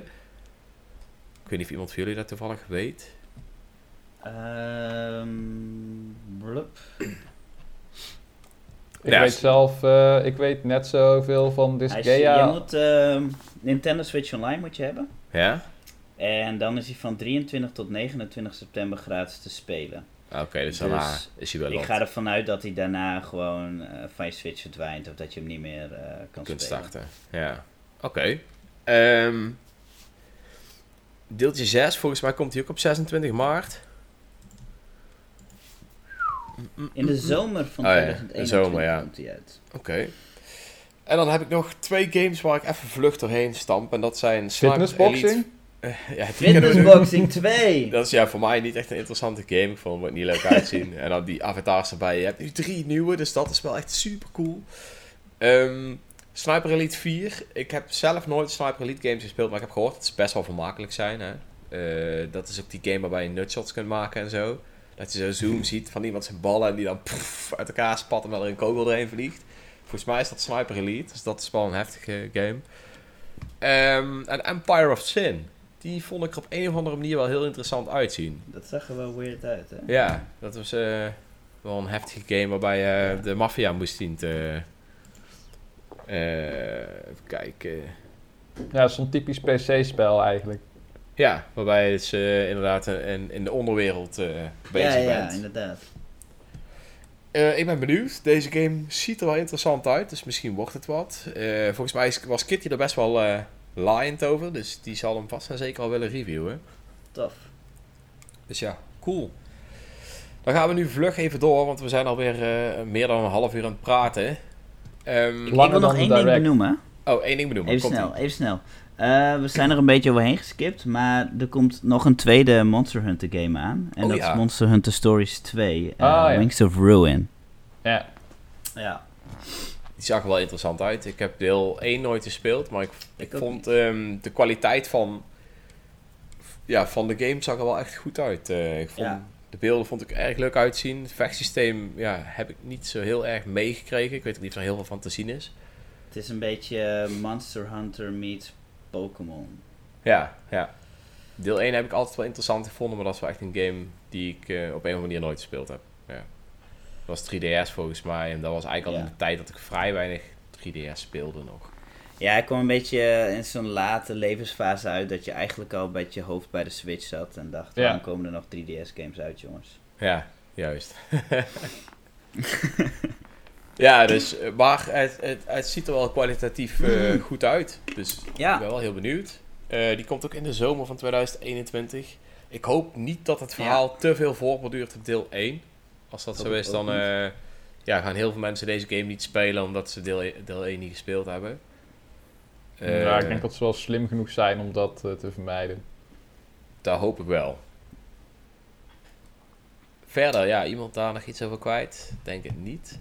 Ik weet niet of iemand van jullie dat toevallig weet. Ehm blup. Ik Ja, weet zelf, eh, ik weet net zoveel van Hij is- Disgaea. Je moet ehm, Nintendo Switch Online moet je hebben. Ja? En dan is hij van 23 tot 29 september gratis te spelen. Ah, Oké, dus Dus daarna is hij wel Ik ga ervan uit dat hij daarna gewoon eh, van je Switch verdwijnt. Of dat je hem niet meer eh, kan kunt spelen. starten. Ja, oké. Ehm, deeltje 6, volgens mij komt hij ook op 26 maart. In de zomer van Oh ja, de 2021 zomer, ja. komt hij uit. Oké. En dan heb ik nog twee games waar ik even vlug doorheen stamp. En dat zijn Sniper Fitnessboxing? Elite- Eh, ja, die. Fitnessboxing 2! [LAUGHS] Dat is ja voor mij niet echt een interessante game. Ik vond het niet leuk uitzien. [LAUGHS] en dan die avatars erbij. Je hebt nu drie nieuwe, dus dat is wel echt super cool. Ehm, Sniper Elite 4. Ik heb zelf nooit Sniper Elite games gespeeld, maar ik heb gehoord dat ze best wel vermakelijk zijn. Hè? Eh, dat is ook die game waarbij je nutshots kunt maken en zo. Dat je zo zoom ziet van iemand zijn ballen en die dan pff, uit elkaar spat en wel er een kogel doorheen vliegt. Volgens mij is dat Sniper Elite, dus dat is wel een heftige game. Ehm, en Empire of Sin. Die vond ik er op een of andere manier wel heel interessant uitzien. Dat zag er wel weird uit, hè? Ja, dat was eh, wel een heftige game waarbij je de maffia moest zien te... eh, even kijken. Ja, zo'n typisch PC-spel eigenlijk. Ja, waarbij je dus, eh, inderdaad in, in de onderwereld eh, bezig ja, ja, bent. inderdaad. Eh, ik ben benieuwd. Deze game ziet er wel interessant uit, dus misschien wordt het wat. Eh, volgens mij is- was Kitty er best wel eh laaiend over, dus die zal hem vast en zeker al willen reviewen. Tof. Dus ja, cool. Dan gaan we nu vlug even door, want we zijn alweer eh meer dan een half uur aan het praten. Ehm, Langer ik wil nog één ding benoemen. oh, één ding benoemen. Even Komt-ie. snel, even snel. Eh, we zijn er een beetje overheen geskipt, maar er komt nog een tweede Monster Hunter game aan. En Oh, dat ja. is Monster Hunter Stories 2, eh, Ah, ja. Wings of Ruin. Ja. Ja. Die zag er wel interessant uit. Ik heb deel 1 nooit gespeeld, maar ik, ik, vond ehm, de kwaliteit van, ja, van de game zag er wel echt goed uit. Eh, ik vond, Ja. De beelden vond ik erg leuk uitzien. Het vechtsysteem ja, heb ik niet zo heel erg meegekregen. Ik weet ook niet of er heel veel van te zien is. Het is een beetje Monster Hunter meets Pokémon. Ja, ja. Deel 1 heb ik altijd wel interessant gevonden, maar dat is wel echt een game die ik eh, op een of andere manier nooit gespeeld heb. Ja. Dat was 3DS volgens mij en dat was eigenlijk al Ja. in de tijd dat ik vrij weinig 3DS speelde nog. Ja, hij kwam een beetje eh, in zo'n late levensfase uit dat je eigenlijk al met je hoofd bij de Switch zat en dacht, Ja. waarom komen er nog 3DS games uit, jongens? Ja, juist. [LAUGHS] [LAUGHS] ja, dus, eh, maar het, het, het ziet er wel kwalitatief eh, goed uit. Dus Ja. ik ben wel heel benieuwd. Eh, die komt ook in de zomer van 2021. Ik hoop niet dat het verhaal te veel voorborduurt op deel 1. Als dat zo is, dan eh, ja, gaan heel veel mensen deze game niet spelen omdat ze deel, e- deel 1 niet gespeeld hebben. Eh, ja, ik denk dat ze wel slim genoeg zijn om dat te vermijden. Dat hoop ik wel. Verder, ja, iemand daar nog iets over kwijt? Denk het niet.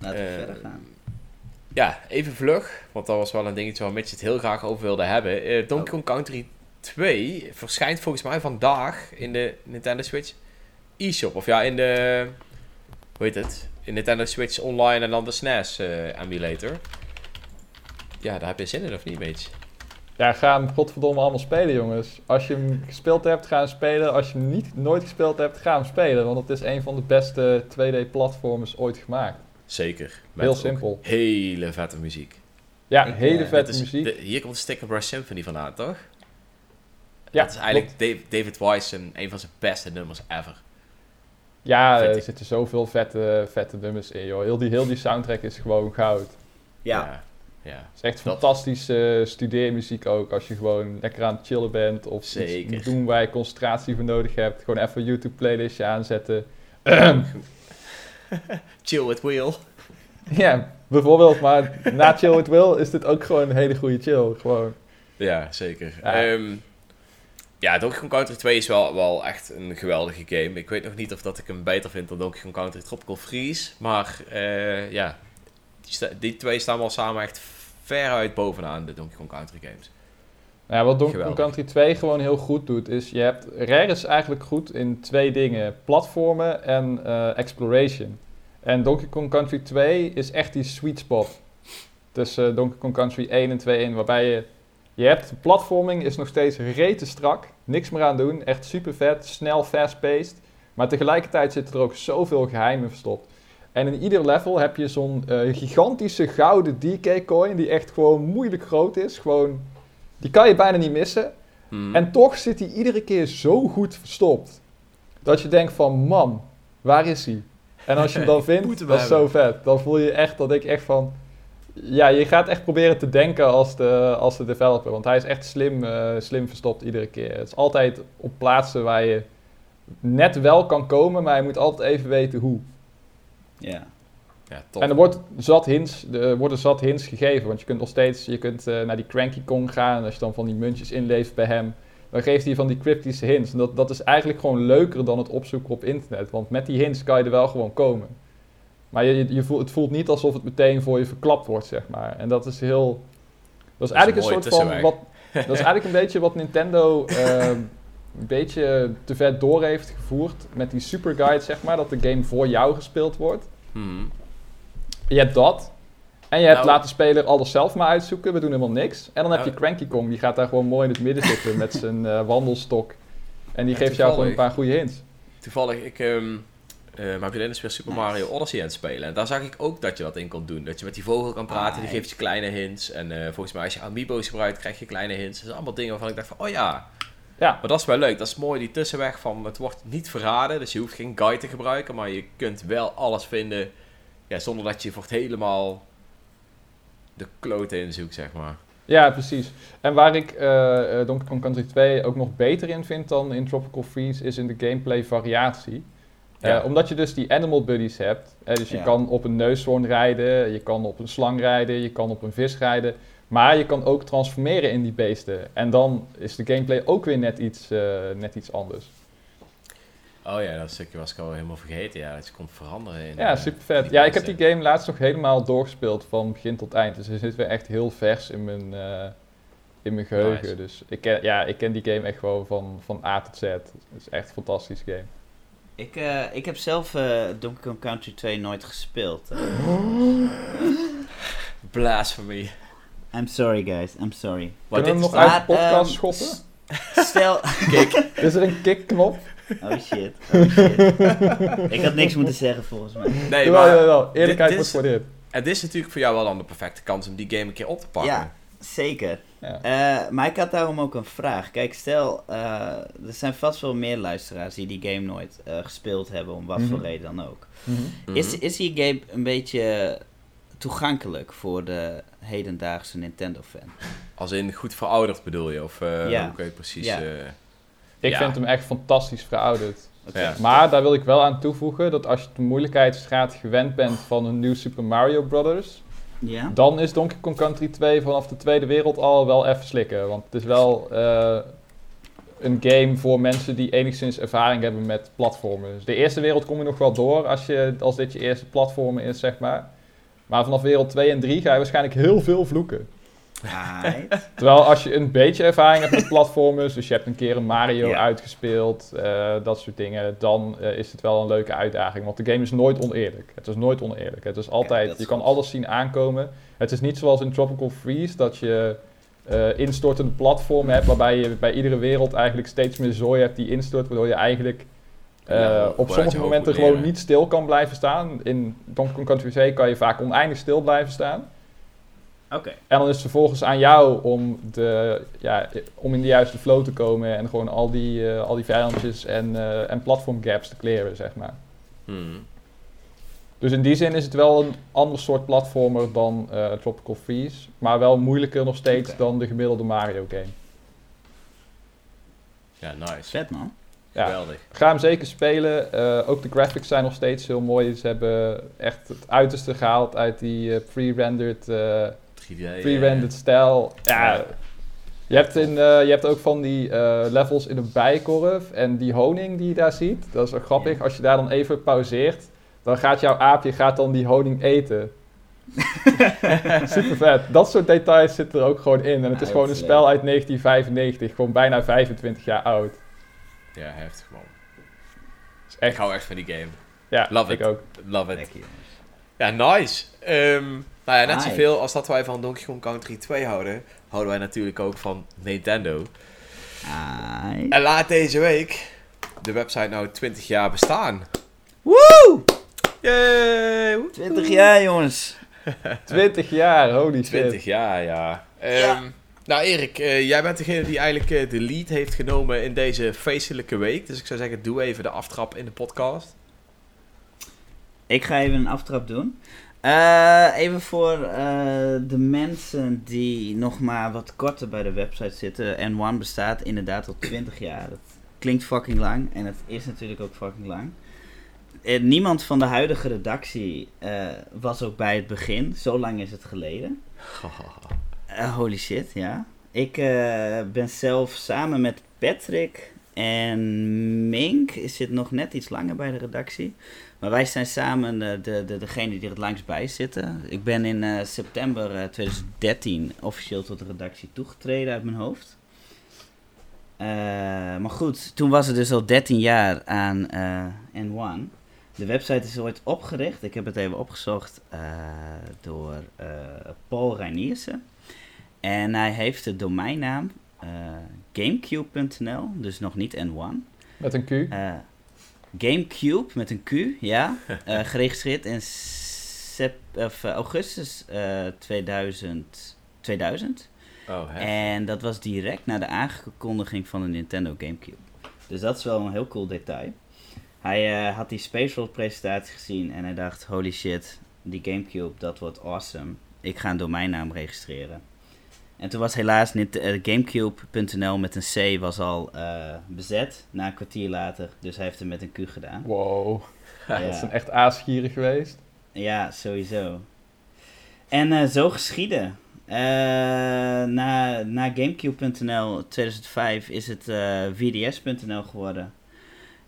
Laten we Eh, verder gaan. Ja, even vlug, want dat was wel een dingetje waar Mitch het heel graag over wilde hebben. Eh, Donkey. Kong Country 2 verschijnt volgens mij vandaag in de Nintendo Switch eShop. Of ja, in de, hoe heet het? In Nintendo Switch Online en dan de SNES eh, emulator. Ja, daar heb je zin in of niet, Mitch? Ja, ga hem godverdomme allemaal spelen, jongens. Als je hem gespeeld hebt, ga hem spelen. Als je hem niet, nooit gespeeld hebt, ga hem spelen. Want het is een van de beste 2D-platformers ooit gemaakt. Zeker. Heel simpel. Hele vette muziek. Ja, Ik, hele eh, vette is- muziek. de- hier komt de Sticker Brush Symphony vandaan, toch? Ja, dat is eigenlijk Dave- David Wise een van zijn beste nummers ever. Ja, Vind er ik. zitten zoveel vette, vette nummers in, joh. Heel die, heel die soundtrack is gewoon goud. Ja, Ja. ja. Het is echt Dat- fantastische studeermuziek ook. Als je gewoon lekker aan het chillen bent of iets moet doen waar je concentratie voor nodig hebt. Gewoon even een YouTube playlistje aanzetten. [CLEARS THROAT] [LAUGHS] Chill with Wheel. ja, bijvoorbeeld. Maar na Chill With Will is dit ook gewoon een hele goede chill. Gewoon. Ja, zeker. Ja. Ja, ja Donkey Kong Country 2 is wel, wel echt een geweldige game. Ik weet nog niet of dat ik hem beter vind dan Donkey Kong Country Tropical Freeze. Maar eh, ja, die, die twee staan wel samen echt veruit bovenaan de Donkey Kong Country games. Nou ja, wat Donkey Kong. Country 2 gewoon heel goed doet, is je hebt... Rare is eigenlijk goed in twee dingen. Platformen en eh, exploration. En Donkey Kong Country 2 is echt die sweet spot. Tussen eh, Donkey Kong Country 1 en 2 in, waarbij je... Je hebt, de platforming is nog steeds rete strak. Niks meer aan doen. Echt super vet. Snel, fast-paced. Maar tegelijkertijd zitten er ook zoveel geheimen verstopt. En in ieder level heb je zo'n eh, gigantische gouden DK-coin... die echt gewoon moeilijk groot is. Gewoon... Die kan je bijna niet missen. Hmm. En toch zit hij iedere keer zo goed verstopt. Dat je denkt van, man, waar is hij? En als je hem dan [LAUGHS] vindt, dat is zo vet. Dan voel je echt, dat ik echt van... Ja, je gaat echt proberen te denken als de, als de developer. Want hij is echt slim, eh, slim verstopt iedere keer. Het is altijd op plaatsen waar je net wel kan komen, maar je moet altijd even weten hoe. ja. Ja, top. En er wordt zat hints, er worden zat hints gegeven, want je kunt nog steeds, je kunt eh, naar die Cranky Kong gaan en als je dan van die muntjes inleeft bij hem, dan geeft hij van die cryptische hints. En dat, dat is eigenlijk gewoon leuker dan het opzoeken op internet, want met die hints kan je er wel gewoon komen. Maar je, je, voelt, het voelt niet alsof het meteen voor je verklapt wordt, zeg maar. En dat is heel, dat is Dat eigenlijk een soort van, wat, [LAUGHS] dat is eigenlijk een beetje wat Nintendo eh, een beetje te ver door heeft gevoerd met die super guide, zeg maar, dat de game voor jou gespeeld wordt. Hmm. Je hebt dat. En je hebt Nou- laten de speler alles zelf maar uitzoeken. We doen helemaal niks. En dan heb je Cranky Kong. Die gaat daar gewoon mooi in het midden zitten met zijn [LAUGHS] eh, wandelstok. En die geeft jou gewoon een paar goede hints. Toevallig, ik, ehm eh mijn vriendin is weer Super. Mario Odyssey aan het spelen. En daar zag ik ook dat je dat in kon doen. Dat je met die vogel kan praten, die Nice. geeft je kleine hints. En eh, volgens mij als je Amiibo's gebruikt, krijg je kleine hints. Dat zijn allemaal dingen waarvan ik dacht van, oh ja. Ja, Maar dat is wel leuk. Dat is mooi, die tussenweg van, het wordt niet verraden. Dus je hoeft geen guide te gebruiken, maar je kunt wel alles vinden. Ja, zonder dat je voor het helemaal de kloten inzoekt, zeg maar. ja precies. En waar ik eh, Donkey Kong Country 2 ook nog beter in vind dan in Tropical Freeze... is in de gameplay variatie. Eh, Ja. omdat je dus die animal buddies hebt. Dus je Ja. kan op een neushoorn rijden, je kan op een slang rijden, je kan op een vis rijden. Maar je kan ook transformeren in die beesten. En dan is de gameplay ook weer net iets, net iets anders. Oh ja, dat stukje was ik al helemaal vergeten. Ja, dat je kon veranderen. In, Ja, eh, super vet. Ja, ik heb die game laatst nog helemaal doorgespeeld van begin tot eind. Dus hij zit weer echt heel vers in mijn, eh, in mijn geheugen. Nice. Dus ik ken, ja, ik ken die game echt gewoon van, van A tot Z. Het is echt een fantastische game. Ik, eh, ik heb zelf eh, Donkey Kong Country 2 nooit gespeeld. [LAUGHS] Blasphemy. I'm sorry guys, I'm sorry. Kunnen we hem is nog uit de podcast ehm, schoppen? Stel... Kijk, [LAUGHS] Is er een kick-knop? Oh shit, oh shit. Ik had niks moeten zeggen volgens mij. nee, maar... jawel. Eerlijkheid dit. En dit is natuurlijk voor jou wel dan de perfecte kans om die game een keer op te pakken. Ja. Zeker. Ja. Eh, maar ik had daarom ook een vraag. Kijk, stel, eh, er zijn vast wel meer luisteraars die die game nooit eh, gespeeld hebben, om wat voor Mhm. reden dan ook. Mhm. Mhm. Is, is die game een beetje toegankelijk voor de hedendaagse Nintendo-fan? Als in goed verouderd bedoel je? Of eh Ja. hoe kun je het precies... Ja. Ik Ja. vind hem echt fantastisch verouderd. Ja. Maar daar wil ik wel aan toevoegen dat als je de moeilijkheidsgraad gewend bent van een nieuw Super Mario Bros., Ja? dan is Donkey Kong Country 2 vanaf de Tweede Wereld al wel even slikken. Want het is wel eh, een game voor mensen die enigszins ervaring hebben met platformen. Dus de eerste wereld kom je nog wel door als, je, als dit je eerste platformen is, zeg maar. Maar vanaf wereld 2 en 3 ga je waarschijnlijk heel veel vloeken. [LAUGHS] Terwijl als je een beetje ervaring hebt met platformers, dus je hebt een keer een Mario uitgespeeld, eh, dat soort dingen, dan eh, is het wel een leuke uitdaging. Want de game is nooit oneerlijk. Het is nooit oneerlijk. Het is altijd, je kan goed. alles zien aankomen. Het is niet zoals in Tropical Freeze dat je eh, instortende platform hebt, waarbij je bij iedere wereld eigenlijk steeds meer zooi hebt die instort, waardoor je eigenlijk Ja, op sommige momenten gewoon niet stil kan blijven staan. In Donkey Kong Country 2 kan je vaak oneindig stil blijven staan. Oké. En dan is het vervolgens aan jou om, de, ja, om in de juiste flow te komen en gewoon al die, eh, al die vijandjes en, eh en platform gaps te clearen, zeg maar. Hmm. Dus in die zin is het wel een ander soort platformer dan eh, Tropical Freeze. Maar wel moeilijker nog steeds dan de gemiddelde Mario game. Ja, nice. Vet man. Ja, Geweldig. ga hem zeker spelen. Eh, ook de graphics zijn nog steeds heel mooi. Ze hebben echt het uiterste gehaald uit die eh, pre-rendered, eh, 3D. pre-rendered stijl. Ja, je hebt, in, eh, je hebt ook van die eh, levels in een bijkorf en die honing die je daar ziet. Dat is wel grappig. Als je daar dan even pauzeert, dan gaat jouw aapje gaat dan die honing eten. [LAUGHS] Super vet. Dat soort details zitten er ook gewoon in. En het is gewoon een spel uit 1995. Gewoon bijna 25 jaar oud. Ja, heftig man. Is Ik echt, hou echt van die game. ja, love ik it. ook. Love it. Ja, nice. Ehm, nou ja, net Nice. zoveel als dat wij van Donkey Kong Country 2 houden, houden wij natuurlijk ook van Nintendo. Ai. En laat deze week de website nou 20 jaar bestaan. Woe! Yay! 20 jaar jongens. [LAUGHS] 20 jaar, holy shit. 20 jaar, ja. Ehm, Ja. Nou Erik, eh, jij bent degene die eigenlijk eh, de lead heeft genomen in deze feestelijke week. Dus ik zou zeggen, doe even de aftrap in de podcast. Ik ga even een aftrap doen. Eh, even voor eh, de mensen die nog maar wat korter bij de website zitten. N1 bestaat inderdaad al 20 jaar. Dat klinkt fucking lang en het is natuurlijk ook fucking lang. Eh, niemand van de huidige redactie was ook bij het begin. Zo lang is het geleden. [LAUGHS] Holy shit, ja. Ik ben zelf samen met Patrick en Mink, zit nog net iets langer bij de redactie. Maar wij zijn samen de, de, de, degene die er het langst bij zitten. Ik ben in eh, september eh, 2013 officieel tot de redactie toegetreden uit mijn hoofd. Eh, maar goed, toen was het dus al 13 jaar aan eh, N1. De website is ooit opgericht, ik heb het even opgezocht, eh, door eh, Paul Reiniersen. En hij heeft de domeinnaam eh, gamecube.nl, dus nog niet N1. Met een Q. Gamecube met een Q, ja. eh, geregistreerd in sep- of, eh, augustus eh, 2000. 2000. Oh? En dat was direct na de aankondiging van de Nintendo Gamecube. Dus dat is wel een heel cool detail. Hij had die Space World presentatie gezien en hij dacht, holy shit, die Gamecube, dat wordt awesome. Ik ga een domeinnaam registreren. En toen was helaas eh, Gamecube.nl met een C was al eh, bezet, na een kwartier later. Dus hij heeft het met een Q gedaan. Wow. Ja. [LAUGHS] Dat is een echt aasgierig geweest. Ja, sowieso. En eh, zo geschieden. Na, na Gamecube.nl 2005 is het VDS.nl geworden.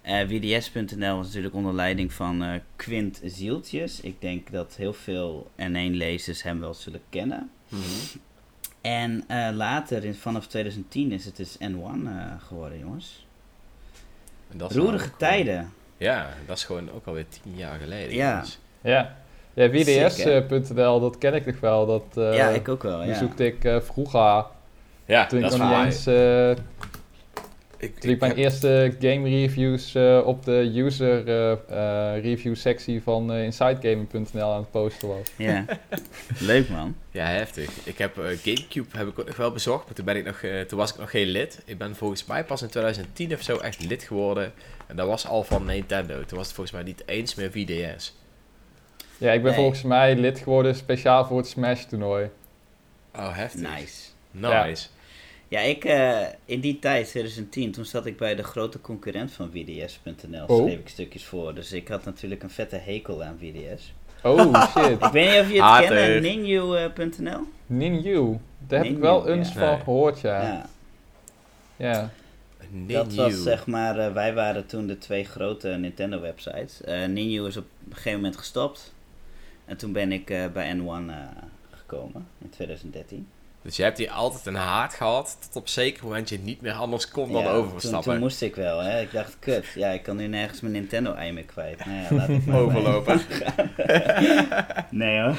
VDS.nl was natuurlijk onder leiding van Quint Zieltjes. Ik denk dat heel veel N1-lezers hem wel zullen kennen. Mhm. En eh, later, in, vanaf 2010, is het dus N1 eh, geworden, jongens. En dat Roerige nou gewoon- tijden. Ja, dat is gewoon ook alweer 10 jaar geleden. Ja. jongens. Ja. Ja, hè? VDS.nl, dat ken ik nog wel. Dat eh ja, ik ook wel, ja. bezoekte ik eh, vroeger. Ja, Toen ik dat is nog niet eens... Ik, toen ik mijn heb- eerste game reviews eh, op de user eh, eh, review sectie van eh insidegaming.nl aan het posten was. Ja, [LAUGHS] leuk man. Ja, heftig. Ik heb Gamecube heb ik nog wel bezocht, maar toen, ben ik nog, eh, toen was ik nog geen lid. Ik ben volgens mij pas in 2010 of zo echt lid geworden. En dat was al van Nintendo. Toen was het volgens mij niet eens meer VDS. Ja, ik ben Nee. volgens mij lid geworden speciaal voor het Smash toernooi. Oh, heftig. Nice. Nice. Ja, ik eh, in die tijd, 2010, toen zat ik bij de grote concurrent van VDS.nl. Oh. Schreef ik stukjes voor. Dus ik had natuurlijk een vette hekel aan VDS. Oh [LAUGHS] shit. Ik weet niet of je het Hater. kent, Ninju.nl. Ninju. Daar heb ik Ninju, wel eens ja. van Nee. gehoord, ja. Ja. Ja. Dat Ninju. was zeg maar, eh, wij waren toen de twee grote Nintendo websites. Eh Ninju is op een gegeven moment gestopt. En toen ben ik eh, bij N1 eh, gekomen in 2013. Dus je hebt hier altijd een haat gehad, tot op zeker moment je niet meer anders kon dan Ja, overstappen. Toen, toen moest ik wel, hè. Ik dacht, kut, ja, ik kan nu nergens mijn Nintendo-ei meer kwijt. Nou ja, laat ik maar Overlopen. [LAUGHS] Nee hoor.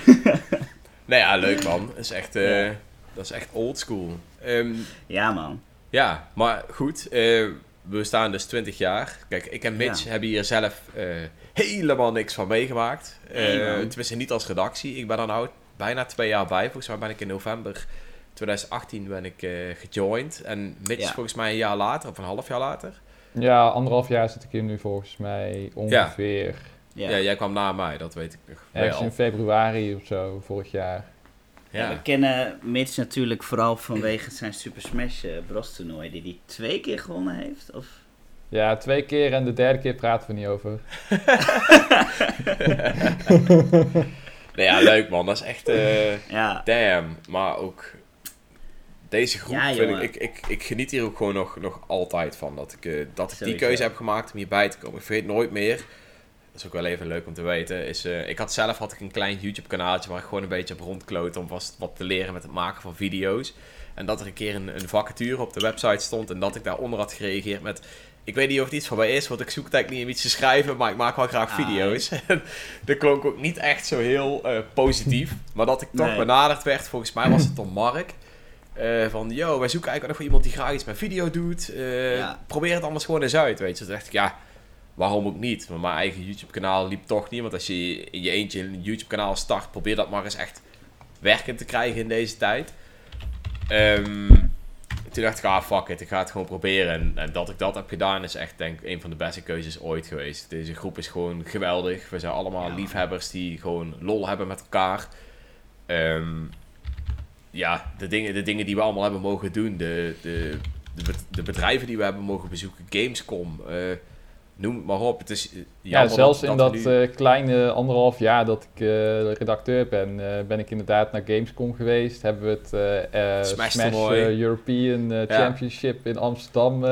Nee, ja, leuk man. Is echt, eh, Ja. Dat is echt old school. Ehm, Ja, man. ja, maar goed. eh, we staan dus 20 jaar. Kijk, ik en Mitch Ja. hebben hier zelf eh, helemaal niks van meegemaakt. Nee, tenminste, niet als redactie. Ik ben er nou bijna twee jaar bij. Volgens mij ben ik in november 2018 ben ik eh, gejoined. En Mitch Ja. volgens mij een jaar later, of een half jaar later. Ja, anderhalf jaar zit ik hier nu volgens mij ongeveer. Ja. Ja, jij kwam na mij, dat weet ik nog Ergens in februari of zo, vorig jaar. Ja, we kennen Mitch natuurlijk vooral vanwege zijn Super Smash eh, Bros toernooi, die hij twee keer gewonnen heeft. Of... Ja, twee keer en de derde keer praten we niet over. [LAUGHS] [LAUGHS] Nee, ja, leuk man. Dat is echt... eh, Ja, Damn, maar ook deze groep, Ja, vind ik, ik, ik, ik geniet hier ook gewoon nog, nog altijd van. Dat ik, eh, dat ik die keuze heb gemaakt om hierbij te komen. Ik vergeet nooit meer, dat is ook wel even leuk om te weten, is, eh, ik had zelf had ik een klein YouTube kanaaltje waar ik gewoon een beetje op rondkloot om vast wat te leren met het maken van video's. En dat er een keer een, een vacature op de website stond en dat ik daaronder had gereageerd met... Ik weet niet of het iets voor mij is, want ik zoek eigenlijk niet om iets te schrijven, maar ik maak wel graag Ah, video's. [LAUGHS] En dat klonk ook niet echt zo heel eh, positief. Maar dat ik toch Nee. benaderd werd, volgens mij was het door Mark. Eh, van, yo, wij zoeken eigenlijk nog voor iemand die graag iets met video doet. Eh, Ja. Probeer het anders gewoon eens uit, weet je. Toen dacht ik, ja, waarom ook niet? Mijn eigen YouTube-kanaal liep toch niet. Want als je in je eentje een YouTube-kanaal start, probeer dat maar eens echt werkend te krijgen in deze tijd. Ehm, toen dacht ik, ah, fuck it, ik ga het gewoon proberen. En, en dat ik dat heb gedaan is echt, denk ik, een van de beste keuzes ooit geweest. Deze groep is gewoon geweldig. We zijn allemaal Ja. liefhebbers die gewoon lol hebben met elkaar. Ehm, ja, de dingen, de dingen die we allemaal hebben mogen doen. De, de, de, bed- de bedrijven die we hebben mogen bezoeken. Gamescom. eh, noem het maar op. Het is eh, Ja, zelfs in dat nu- eh, kleine anderhalf jaar dat ik redacteur ben, ben ik inderdaad naar Gamescom geweest. Hebben we het Smash European Ja. Championship in Amsterdam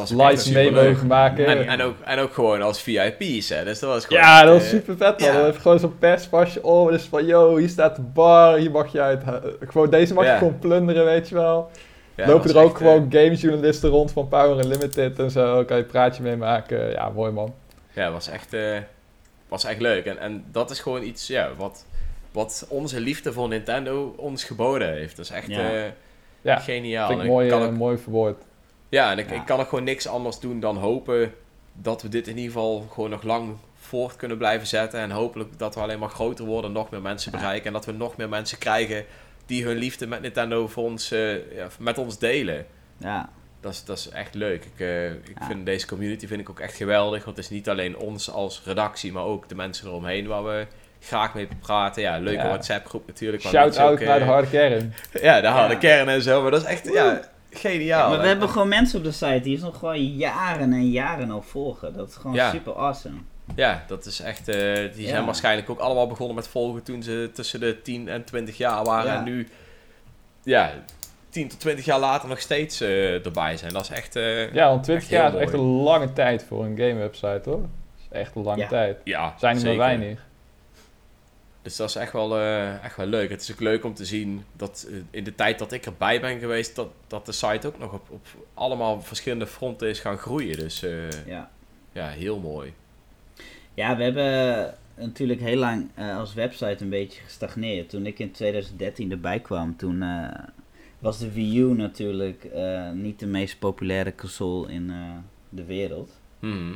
live mee mogen maken. En, en, ook, en ook gewoon als VIP's, hè. Dus dat was gewoon ja, dat was eh, super vet man. ja. Dan heb je gewoon zo'n perspasje om. Dus van, yo, hier staat de bar, hier mag je uit. Gewoon, deze mag Ja. je gewoon plunderen, weet je wel. ja, Lopen er ook echt, eh, gewoon gamesjournalisten rond van Power Unlimited en zo. Kan je een praatje mee maken. Ja, mooi man. Ja, het was echt, eh, was echt leuk. En, en dat is gewoon iets ja, wat, wat onze liefde voor Nintendo ons geboden heeft. Dat is echt Ja. Ja, geniaal. vind ik kan ook- mooi verwoord. Ja, en ik, Ja. ik kan ook gewoon niks anders doen dan hopen dat we dit in ieder geval gewoon nog lang voort kunnen blijven zetten. En hopelijk dat we alleen maar groter worden, nog meer mensen Ja. bereiken. En dat we nog meer mensen krijgen die hun liefde met Nintendo voor ons, eh, ja, met ons delen. ja. Dat is, dat is echt leuk. Ik, eh, ik Ja. vind deze community vind ik ook echt geweldig. Want het is niet alleen ons als redactie, maar ook de mensen eromheen waar we graag mee praten. Ja, leuke Ja. WhatsApp groep natuurlijk. Shout-out naar de eh, harde kern. [LAUGHS] Ja, de harde Ja. kern en zo. Maar dat is echt ja, geniaal. maar we En- hebben gewoon mensen op de site die ons nog gewoon jaren en jaren al volgen. Dat is gewoon Ja. super awesome. Ja, dat is echt... eh, die zijn Ja. waarschijnlijk ook allemaal begonnen met volgen toen ze tussen de 10 en 20 jaar waren. Ja. En nu, ja, 10 tot 20 jaar later nog steeds eh, erbij zijn. Dat is echt... eh, Ja, want 20 Echt heel jaar is echt een lange tijd voor een gamewebsite hoor. Dat is echt een lange Ja. tijd. ja, Zijn er maar zeker. weinig. Dus dat is echt wel, eh, echt wel leuk. Het is ook leuk om te zien dat eh, in de tijd dat ik erbij ben geweest, dat, dat de site ook nog op, op allemaal verschillende fronten is gaan groeien. Dus eh, Ja. ja, heel mooi. Ja, we hebben natuurlijk heel lang als website een beetje gestagneerd. Toen ik in 2013 erbij kwam, toen was de Wii U natuurlijk niet de meest populaire console in de wereld. Mhm.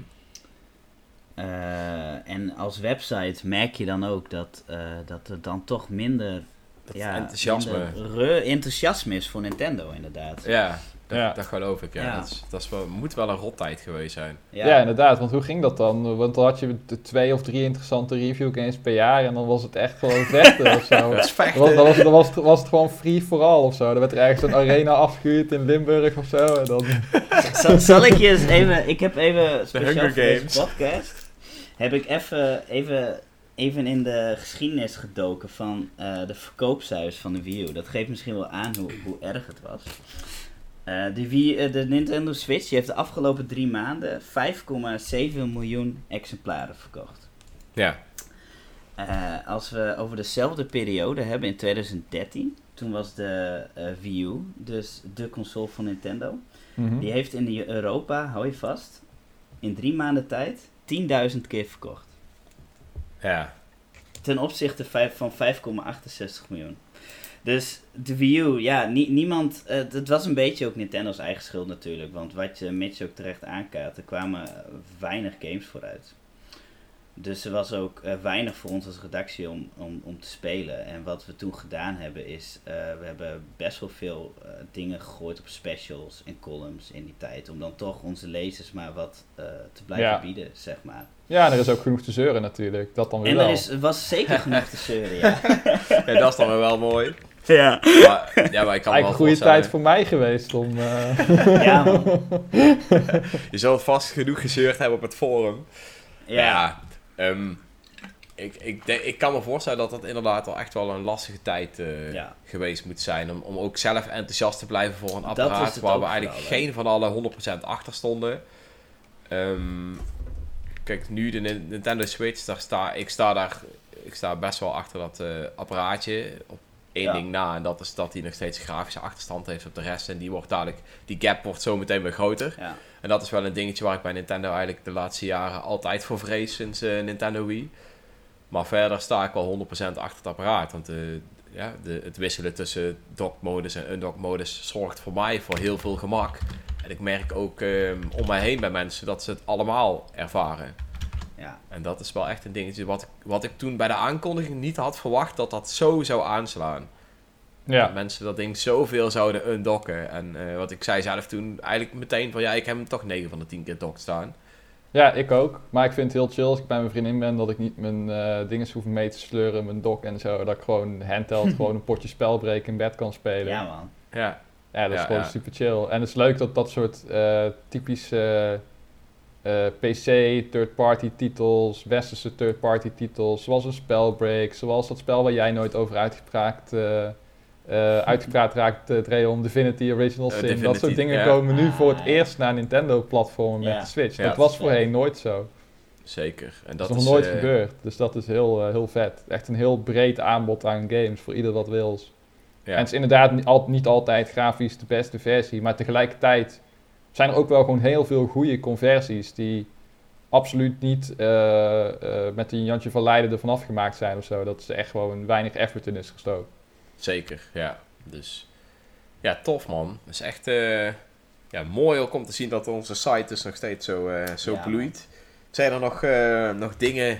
Eh, en als website merk je dan ook dat, eh, dat er dan toch minder, Dat ja, enthousiasme. minder enthousiasme is voor Nintendo inderdaad. Ja, dat, Ja. dat geloof ik. Ja. Ja. Dat, is, dat is wel, moet wel een rottijd geweest zijn. Ja. inderdaad. Want hoe ging dat dan? Want dan had je de twee of drie interessante review games per jaar. En dan was het echt gewoon [LAUGHS] vechten of zo. Dat is Dan vechten. was, dan, was, dan, was het, was het gewoon free for all of zo. Dan werd er ergens een arena afgehuurd in Limburg of zo. En dan, [LAUGHS] Zal, zal ik je eens even, ik heb even speciaal Hunger voor deze Games. podcast, heb ik even, even, even in de geschiedenis gedoken van eh, de verkoopcijfers van de Wii U. Dat geeft misschien wel aan hoe, hoe erg het was. Eh, de, Wii, eh, de Nintendo Switch die heeft de afgelopen drie maanden 5,7 miljoen exemplaren verkocht. Ja, als we over dezelfde periode hebben in 2013, toen was de Wii U, dus de console van Nintendo, Mhm. die heeft in Europa, hou je vast, in drie maanden tijd 10.000 keer verkocht. ja. Ten opzichte van 5,68 miljoen. Dus de Wii U, ja, nie- niemand. eh, het was een beetje ook Nintendo's eigen schuld natuurlijk. Want wat je Mitch ook terecht aankaart, er kwamen weinig games vooruit. Dus er was ook eh, weinig voor ons als redactie om, om, om te spelen. En wat we toen gedaan hebben is, eh, we hebben best wel veel eh, dingen gegooid op specials en columns in die tijd. Om dan toch onze lezers maar wat eh, te blijven Ja. bieden, zeg maar. Ja, en er is ook genoeg te zeuren natuurlijk. Dat dan weer En wel. er is, was zeker genoeg te zeuren, ja. [LAUGHS] Ja, dat is dan weer wel mooi. ja. Maar, ja, maar ik kan Eigenlijk wel een goede tijd voor mij geweest om... eh, [LAUGHS] Ja, man. [LAUGHS] Je zal vast genoeg gezeurd hebben op het forum. Ja. Ja, ehm, ik, ik, denk, ik kan me voorstellen dat dat inderdaad wel echt wel een lastige tijd eh, Ja. geweest moet zijn. Om, om ook zelf enthousiast te blijven voor een apparaat waar we eigenlijk geen van alle 100% achter stonden. Ehm, kijk, nu de Nin- Nintendo Switch, daar sta, ik, sta daar, ik sta best wel achter dat eh, apparaatje. Op één Ja. ding na, en dat is dat hij nog steeds grafische achterstand heeft op de rest. En die wordt dadelijk, die gap wordt zo meteen weer groter. Ja. En dat is wel een dingetje waar ik bij Nintendo eigenlijk de laatste jaren altijd voor vrees sinds eh, Nintendo Wii. Maar verder sta ik wel 100% achter het apparaat. Want eh, ja, de, het wisselen tussen dock-modus en undock-modus zorgt voor mij voor heel veel gemak. En ik merk ook eh, om mij heen bij mensen dat ze het allemaal ervaren. Ja. En dat is wel echt een dingetje wat ik, wat ik toen bij de aankondiging niet had verwacht dat dat zo zou aanslaan. ja. Dat mensen dat ding zoveel zouden undocken. En eh, wat ik zei zelf toen eigenlijk meteen van ja, ik heb hem toch 9 van de 10 keer dock staan. ja, ik ook. Maar ik vind het heel chill als ik bij mijn vriendin ben... dat ik niet mijn eh dingen hoef mee te sleuren, mijn dock en zo. Dat ik gewoon handheld [LAUGHS] gewoon een potje spelbreak in bed kan spelen. ja, man. Ja, Ja, dat is gewoon ja. super chill. En het is leuk dat dat soort eh, typische eh, PC third-party titels, westerse third-party titels, zoals een Spellbreak, zoals dat spel waar jij nooit over uitgepraat, eh, eh, uitgepraat raakt, uh, Dreon, Divinity Original Sin. dat Divinity, soort dingen ja. komen nu voor het Ah, eerst naar Nintendo-platformen Ja. met de Switch. Dat was voorheen nooit zo. zeker. En Dat dat is nog nooit gebeurd. Dus dat is heel, heel vet. Echt een heel breed aanbod aan games voor ieder wat wils. Ja. En het is inderdaad niet, al, niet altijd grafisch de beste versie, maar tegelijkertijd zijn er ook wel gewoon heel veel goede conversies die absoluut niet eh, eh, met een Jantje van Leiden ervan afgemaakt zijn of zo. Dat is echt gewoon weinig effort in is gestoken. Zeker, ja. Dus ja, tof man. Het is echt eh, ja, mooi ook om te zien dat onze site dus nog steeds zo, eh, zo Ja, bloeit. Zijn er nog, eh, nog dingen,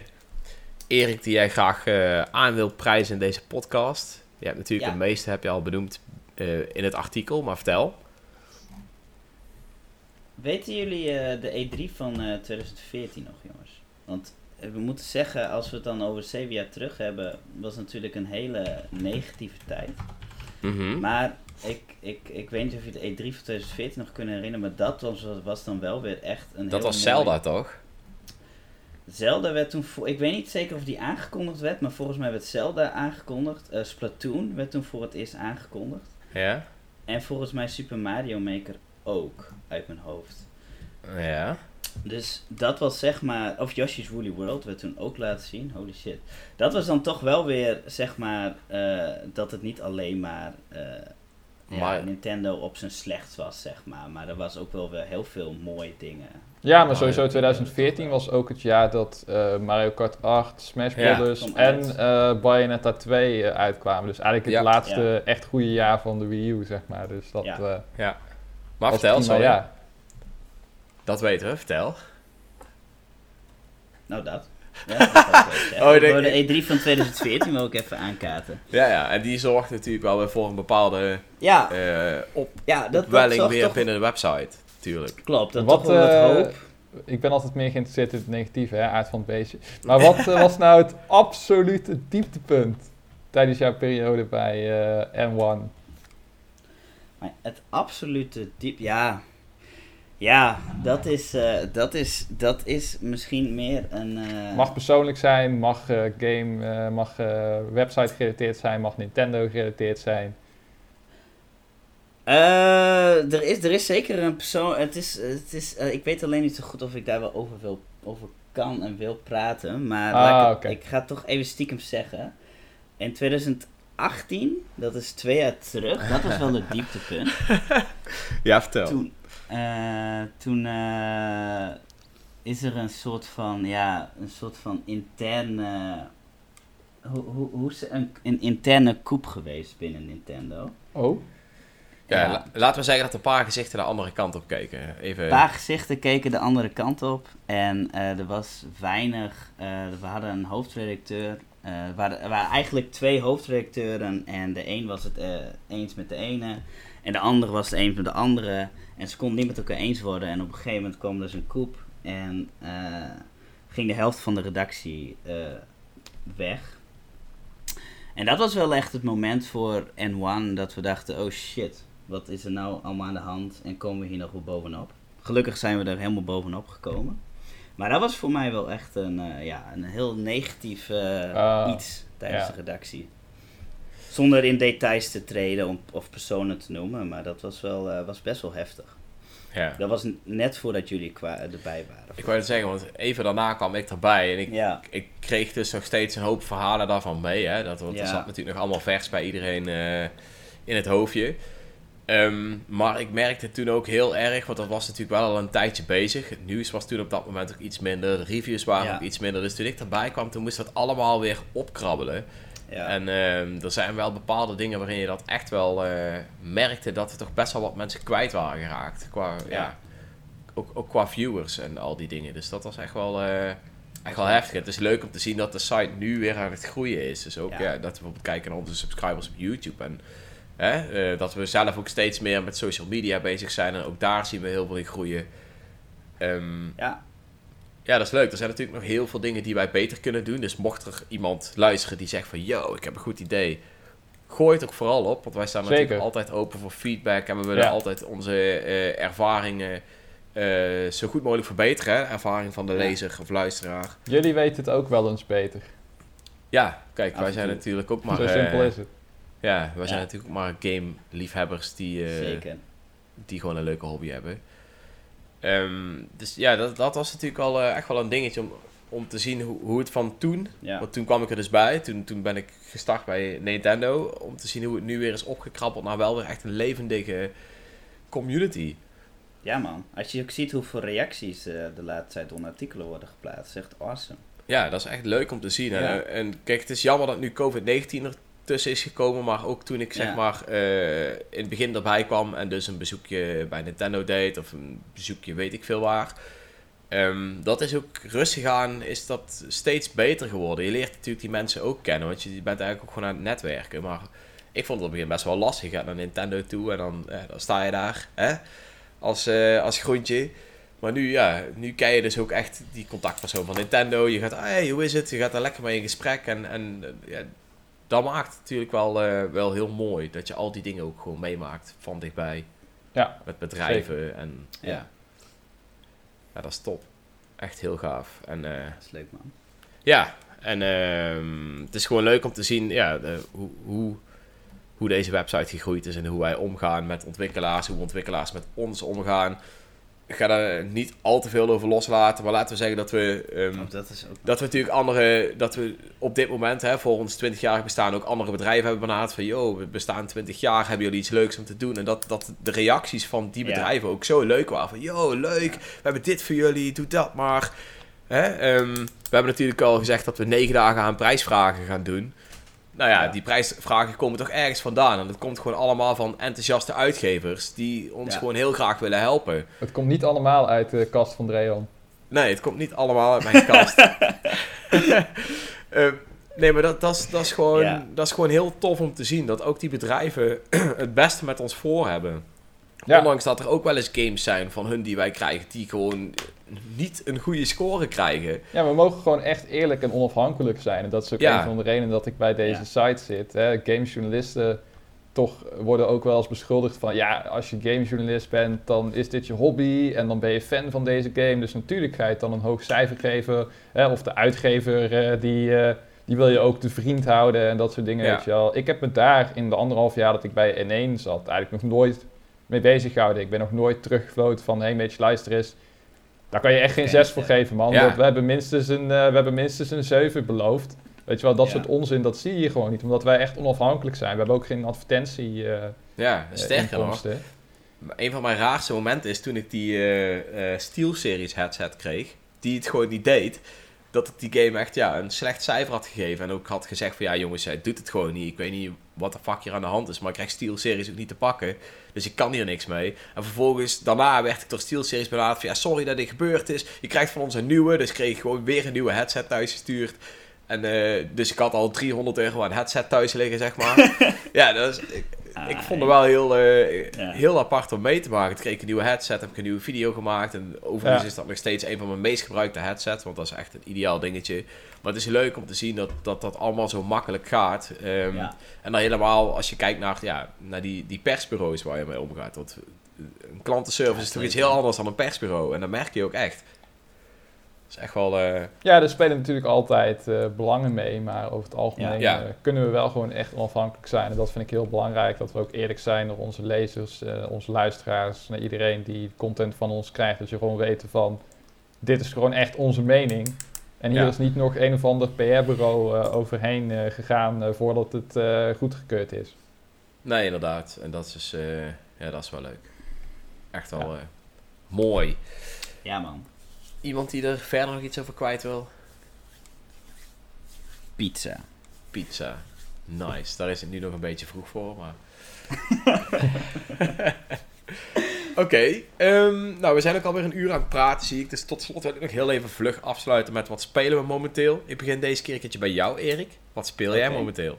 Erik, die jij graag eh, aan wilt prijzen in deze podcast? Je hebt natuurlijk Ja. het meeste heb je al benoemd eh, in het artikel, maar vertel. Weten jullie eh, de E3 van eh, 2014 nog, jongens? Want eh, we moeten zeggen, als we het dan over zeven jaar terug hebben, was natuurlijk een hele negatieve tijd. Mhm. Maar ik, ik, ik weet niet of je de E3 van 2014 nog kunnen herinneren, maar dat was, was dan wel weer echt een dat was mooie- Zelda, toch? Zelda werd toen, voor, ik weet niet zeker of die aangekondigd werd, maar volgens mij werd Zelda aangekondigd. Eh, Splatoon werd toen voor het eerst aangekondigd. Ja. En volgens mij Super Mario Maker ook, uit mijn hoofd. Ja. Dus dat was zeg maar, of Yoshi's Woolly World werd toen ook laten zien, holy shit. Dat was dan toch wel weer, zeg maar, eh, dat het niet alleen maar, eh, ja, Nintendo op zijn slechts was, zeg maar. Maar er was ook wel weer heel veel mooie dingen. Ja, maar Mario sowieso 2014 was ook het jaar dat eh, Mario Kart 8, Smash Brothers kwam en eh Bayonetta 2 eh, uitkwamen. Dus eigenlijk het Ja. laatste echt goede jaar van de Wii U, zeg maar. Dus dat Ja. Ja. Maar vertel, sorry. jaar. Dat weten we, vertel. Nou, dat. Ja, [LAUGHS] dat. Oh, ik denk- de E3 van 2014 wil ik even aankaarten. Ja, ja, en die zorgt natuurlijk wel weer voor een bepaalde Ja, eh op, ja dat, dat opwelling zorgt weer toch- binnen de website, natuurlijk. Klopt, dat Wat, toch wel wat eh, hoop. Ik ben altijd meer geïnteresseerd in het negatieve, hè, aard van het beestje. Maar wat eh, was nou het absolute dieptepunt tijdens jouw periode bij eh, M1? Maar het absolute diep... Ja, ja dat, is, eh, dat, is, dat is misschien meer een... eh, Mag persoonlijk zijn, mag eh, game, mag website gerelateerd zijn, mag Nintendo gerelateerd zijn. Er, is, er is zeker een persoon. Het is, het is, ik weet alleen niet zo goed of ik daar wel over, wil, over kan en wil praten. Maar Ah, ik, ga het toch even stiekem zeggen. In 2018, dat is twee jaar terug, dat was wel het [LAUGHS] dieptepunt. Ja, vertel. Toen, eh, toen eh, is er een soort van, ja, een soort van interne hoe, hoe, hoe is een, een interne coup geweest binnen Nintendo. Oh? Ja, Ja. la- laten we zeggen dat een paar gezichten de andere kant op keken. Even... Een paar gezichten keken de andere kant op en eh, er was weinig. eh, we hadden een hoofdredacteur. Eh, er, waren, er waren eigenlijk twee hoofdredacteuren en de een was het eh, eens met de ene en de andere was het eens met de andere. En ze konden niet met elkaar eens worden en op een gegeven moment kwam dus een koep en eh, ging de helft van de redactie eh, weg. En dat was wel echt het moment voor N1 dat we dachten, oh shit, wat is er nou allemaal aan de hand en komen we hier nog wel bovenop? Gelukkig zijn we er helemaal bovenop gekomen. Maar dat was voor mij wel echt een, eh, ja, een heel negatief eh, Ah, iets tijdens ja. de redactie. Zonder in details te treden om, of personen te noemen, maar dat was, wel, eh, was best wel heftig. Ja. Dat was net voordat jullie kwa- erbij waren. Ik wou het zeggen, want even daarna kwam ik erbij en ik, Ja, ik kreeg dus nog steeds een hoop verhalen daarvan mee. Hè? Dat, want Ja. er zat natuurlijk nog allemaal vers bij iedereen eh, in het hoofdje. Ehm, maar ik merkte toen ook heel erg, want dat was natuurlijk wel al een tijdje bezig. Het nieuws was toen op dat moment ook iets minder, de reviews waren Ja. ook iets minder. Dus toen ik erbij kwam, toen moest dat allemaal weer opkrabbelen. ja. En ehm, er zijn wel bepaalde dingen waarin je dat echt wel eh, merkte dat er toch best wel wat mensen kwijt waren geraakt. Qua, ja. Ja. ook, ook qua viewers en al die dingen. Dus dat was echt wel, eh, echt wel heftig. Het is leuk om te zien dat de site nu weer aan het groeien is. Dus ook Ja. ja. dat we bijvoorbeeld kijken naar onze subscribers op YouTube. En hè, eh, dat we zelf ook steeds meer met social media bezig zijn. En ook daar zien we heel veel in groeien. Ehm, ja, ja, dat is leuk. Er zijn natuurlijk nog heel veel dingen die wij beter kunnen doen. Dus mocht er iemand luisteren die zegt van... Yo, ik heb een goed idee. Gooi het ook vooral op. Want wij staan Zeker. natuurlijk altijd open voor feedback. En we willen Ja. altijd onze eh, ervaringen eh, zo goed mogelijk verbeteren. Hè? Ervaring van de Ja. lezer of luisteraar. Jullie weten het ook wel eens beter. Ja, kijk, Af wij zijn natuurlijk ook maar... Zo simpel is het. Ja, wij zijn natuurlijk maar game-liefhebbers die... eh, zeker. die gewoon een leuke hobby hebben. Ehm, dus ja, dat, dat was natuurlijk al eh, echt wel een dingetje om, om te zien hoe, hoe het van toen... Ja. Want toen kwam ik er dus bij. Toen, toen ben ik gestart bij Nintendo. Om te zien hoe het nu weer is opgekrabbeld naar wel weer echt een levendige community. ja man, als je ook ziet hoeveel reacties eh, de laatste tijd onder artikelen worden geplaatst, is echt awesome. Ja, dat is echt leuk om te zien. Ja. en kijk, het is jammer dat nu COVID-19 ertussen is gekomen. Maar ook toen ik zeg Ja. maar eh, in het begin erbij kwam. En dus een bezoekje bij Nintendo deed. Of een bezoekje weet ik veel waar. Ehm, dat is ook rustig aan, is dat steeds beter geworden. Je leert natuurlijk die mensen ook kennen. Want je bent eigenlijk ook gewoon aan het netwerken. Maar ik vond het op het begin best wel lastig. Je gaat naar Nintendo toe en dan, eh, dan sta je daar. Hè? Als, eh, als groentje. Maar nu, ja, nu ken je dus ook echt die contactpersoon van Nintendo. Je gaat, ah, hey, hoe is het? Je gaat daar lekker mee in gesprek. En, en ja, dat maakt het natuurlijk wel, eh, wel heel mooi. Dat je al die dingen ook gewoon meemaakt van dichtbij. Ja, Met bedrijven. En ja. Ja. ja. dat is top. Echt heel gaaf. En eh, Dat is leuk man. ja, en ehm, het is gewoon leuk om te zien ja, de, hoe, hoe, hoe deze website gegroeid is en hoe wij omgaan met ontwikkelaars, hoe ontwikkelaars met ons omgaan. Ik ga daar niet al te veel over loslaten, maar laten we zeggen dat we, ehm, Want dat is ook dat we natuurlijk andere, dat we op dit moment hè, voor ons 20-jarig bestaan ook andere bedrijven hebben benaderd van, yo, we bestaan 20 jaar, hebben jullie iets leuks om te doen? En dat, dat de reacties van die Ja. bedrijven ook zo leuk waren van, yo, leuk, we hebben dit voor jullie, doe dat maar. Hè? ehm, we hebben natuurlijk al gezegd dat we negen dagen aan prijsvragen gaan doen. Nou ja, Ja. die prijsvragen komen toch ergens vandaan. En dat komt gewoon allemaal van enthousiaste uitgevers die ons Ja. gewoon heel graag willen helpen. het komt niet allemaal uit de kast van Dreon. Nee, het komt niet allemaal uit mijn kast. [LAUGHS] [LAUGHS] Eh, nee, maar dat, dat, is, dat, is gewoon, Ja. dat is gewoon heel tof om te zien. Dat ook die bedrijven [CLEARS THROAT] het beste met ons voor hebben. Ja. Ondanks dat er ook wel eens games zijn van hun die wij krijgen... die gewoon niet een goede score krijgen. Ja, we mogen gewoon echt eerlijk en onafhankelijk zijn. En dat is ook Ja. een van de redenen dat ik bij deze Ja. site zit. Hè. Gamejournalisten toch worden ook wel eens beschuldigd van... ja, als je gamejournalist bent, dan is dit je hobby... en dan ben je fan van deze game. Dus natuurlijk ga je het dan een hoog cijfer geven. Hè. Of de uitgever, eh, die, eh, die wil je ook te vriend houden en dat soort dingen. Ja. Weet je wel. Ik heb me daar in de anderhalf jaar dat ik bij N1 zat... eigenlijk nog nooit mee bezig gehouden. Ik ben nog nooit teruggefloten van... hé, hey, beetje luister eens... Daar kan je echt geen Oké, 6 voor ja. geven, man. Ja. We, hebben minstens een, eh, we hebben minstens een 7 beloofd. Weet je wel, dat Ja. soort onzin, dat zie je gewoon niet. Omdat wij echt onafhankelijk zijn. We hebben ook geen advertentie eh Ja, sterker nog. Een van mijn raarste momenten is toen ik die eh eh SteelSeries headset kreeg. Die het gewoon niet deed. Dat ik die game echt ja, een slecht cijfer had gegeven. En ook had gezegd van ja jongens, hij doet het gewoon niet. Ik weet niet wat de fuck hier aan de hand is. Maar ik krijg Steel Series ook niet te pakken. Dus ik kan hier niks mee. En vervolgens, daarna werd ik door Steel Series benaderd van ja, sorry dat dit gebeurd is. Je krijgt van ons een nieuwe. Dus kreeg ik gewoon weer een nieuwe headset thuis gestuurd. En uh, dus ik had al 300 euro aan headset thuis liggen, zeg maar. [LAUGHS] ja, dat is, ik vond het wel heel, uh, heel apart om mee te maken. Toen kreeg ik een nieuwe headset, heb ik een nieuwe video gemaakt. En overigens is dat nog steeds een van mijn meest gebruikte headsets. Want dat is echt een ideaal dingetje. Maar het is leuk om te zien dat dat, dat allemaal zo makkelijk gaat. Um, En dan helemaal als je kijkt naar, ja, naar die, die persbureaus waar je mee omgaat. Want een klantenservice is toch iets heel anders dan een persbureau. En dat merk je ook echt is echt wel... Uh... Ja, er spelen natuurlijk altijd uh, belangen mee, maar over het algemeen ja. Uh, kunnen we wel gewoon echt onafhankelijk zijn. En dat vind ik heel belangrijk, dat we ook eerlijk zijn naar onze lezers, onze luisteraars, naar iedereen die content van ons krijgt. Dat je gewoon weet van, dit is gewoon echt onze mening. En hier is niet nog een of ander PR-bureau overheen gegaan voordat het goedgekeurd is. Nee, inderdaad. En dat is, ja, dat is wel leuk. Echt wel mooi. Ja, man. Iemand die er verder nog iets over kwijt wil? Pizza. Pizza. Nice. Daar is het nu nog een beetje vroeg voor, maar... [LAUGHS] Oké, ehm, nou we zijn ook alweer een uur aan het praten zie ik. Dus tot slot wil ik nog heel even vlug afsluiten met wat spelen we momenteel. Ik begin deze keer een keertje bij jou Erik. Wat speel jij momenteel?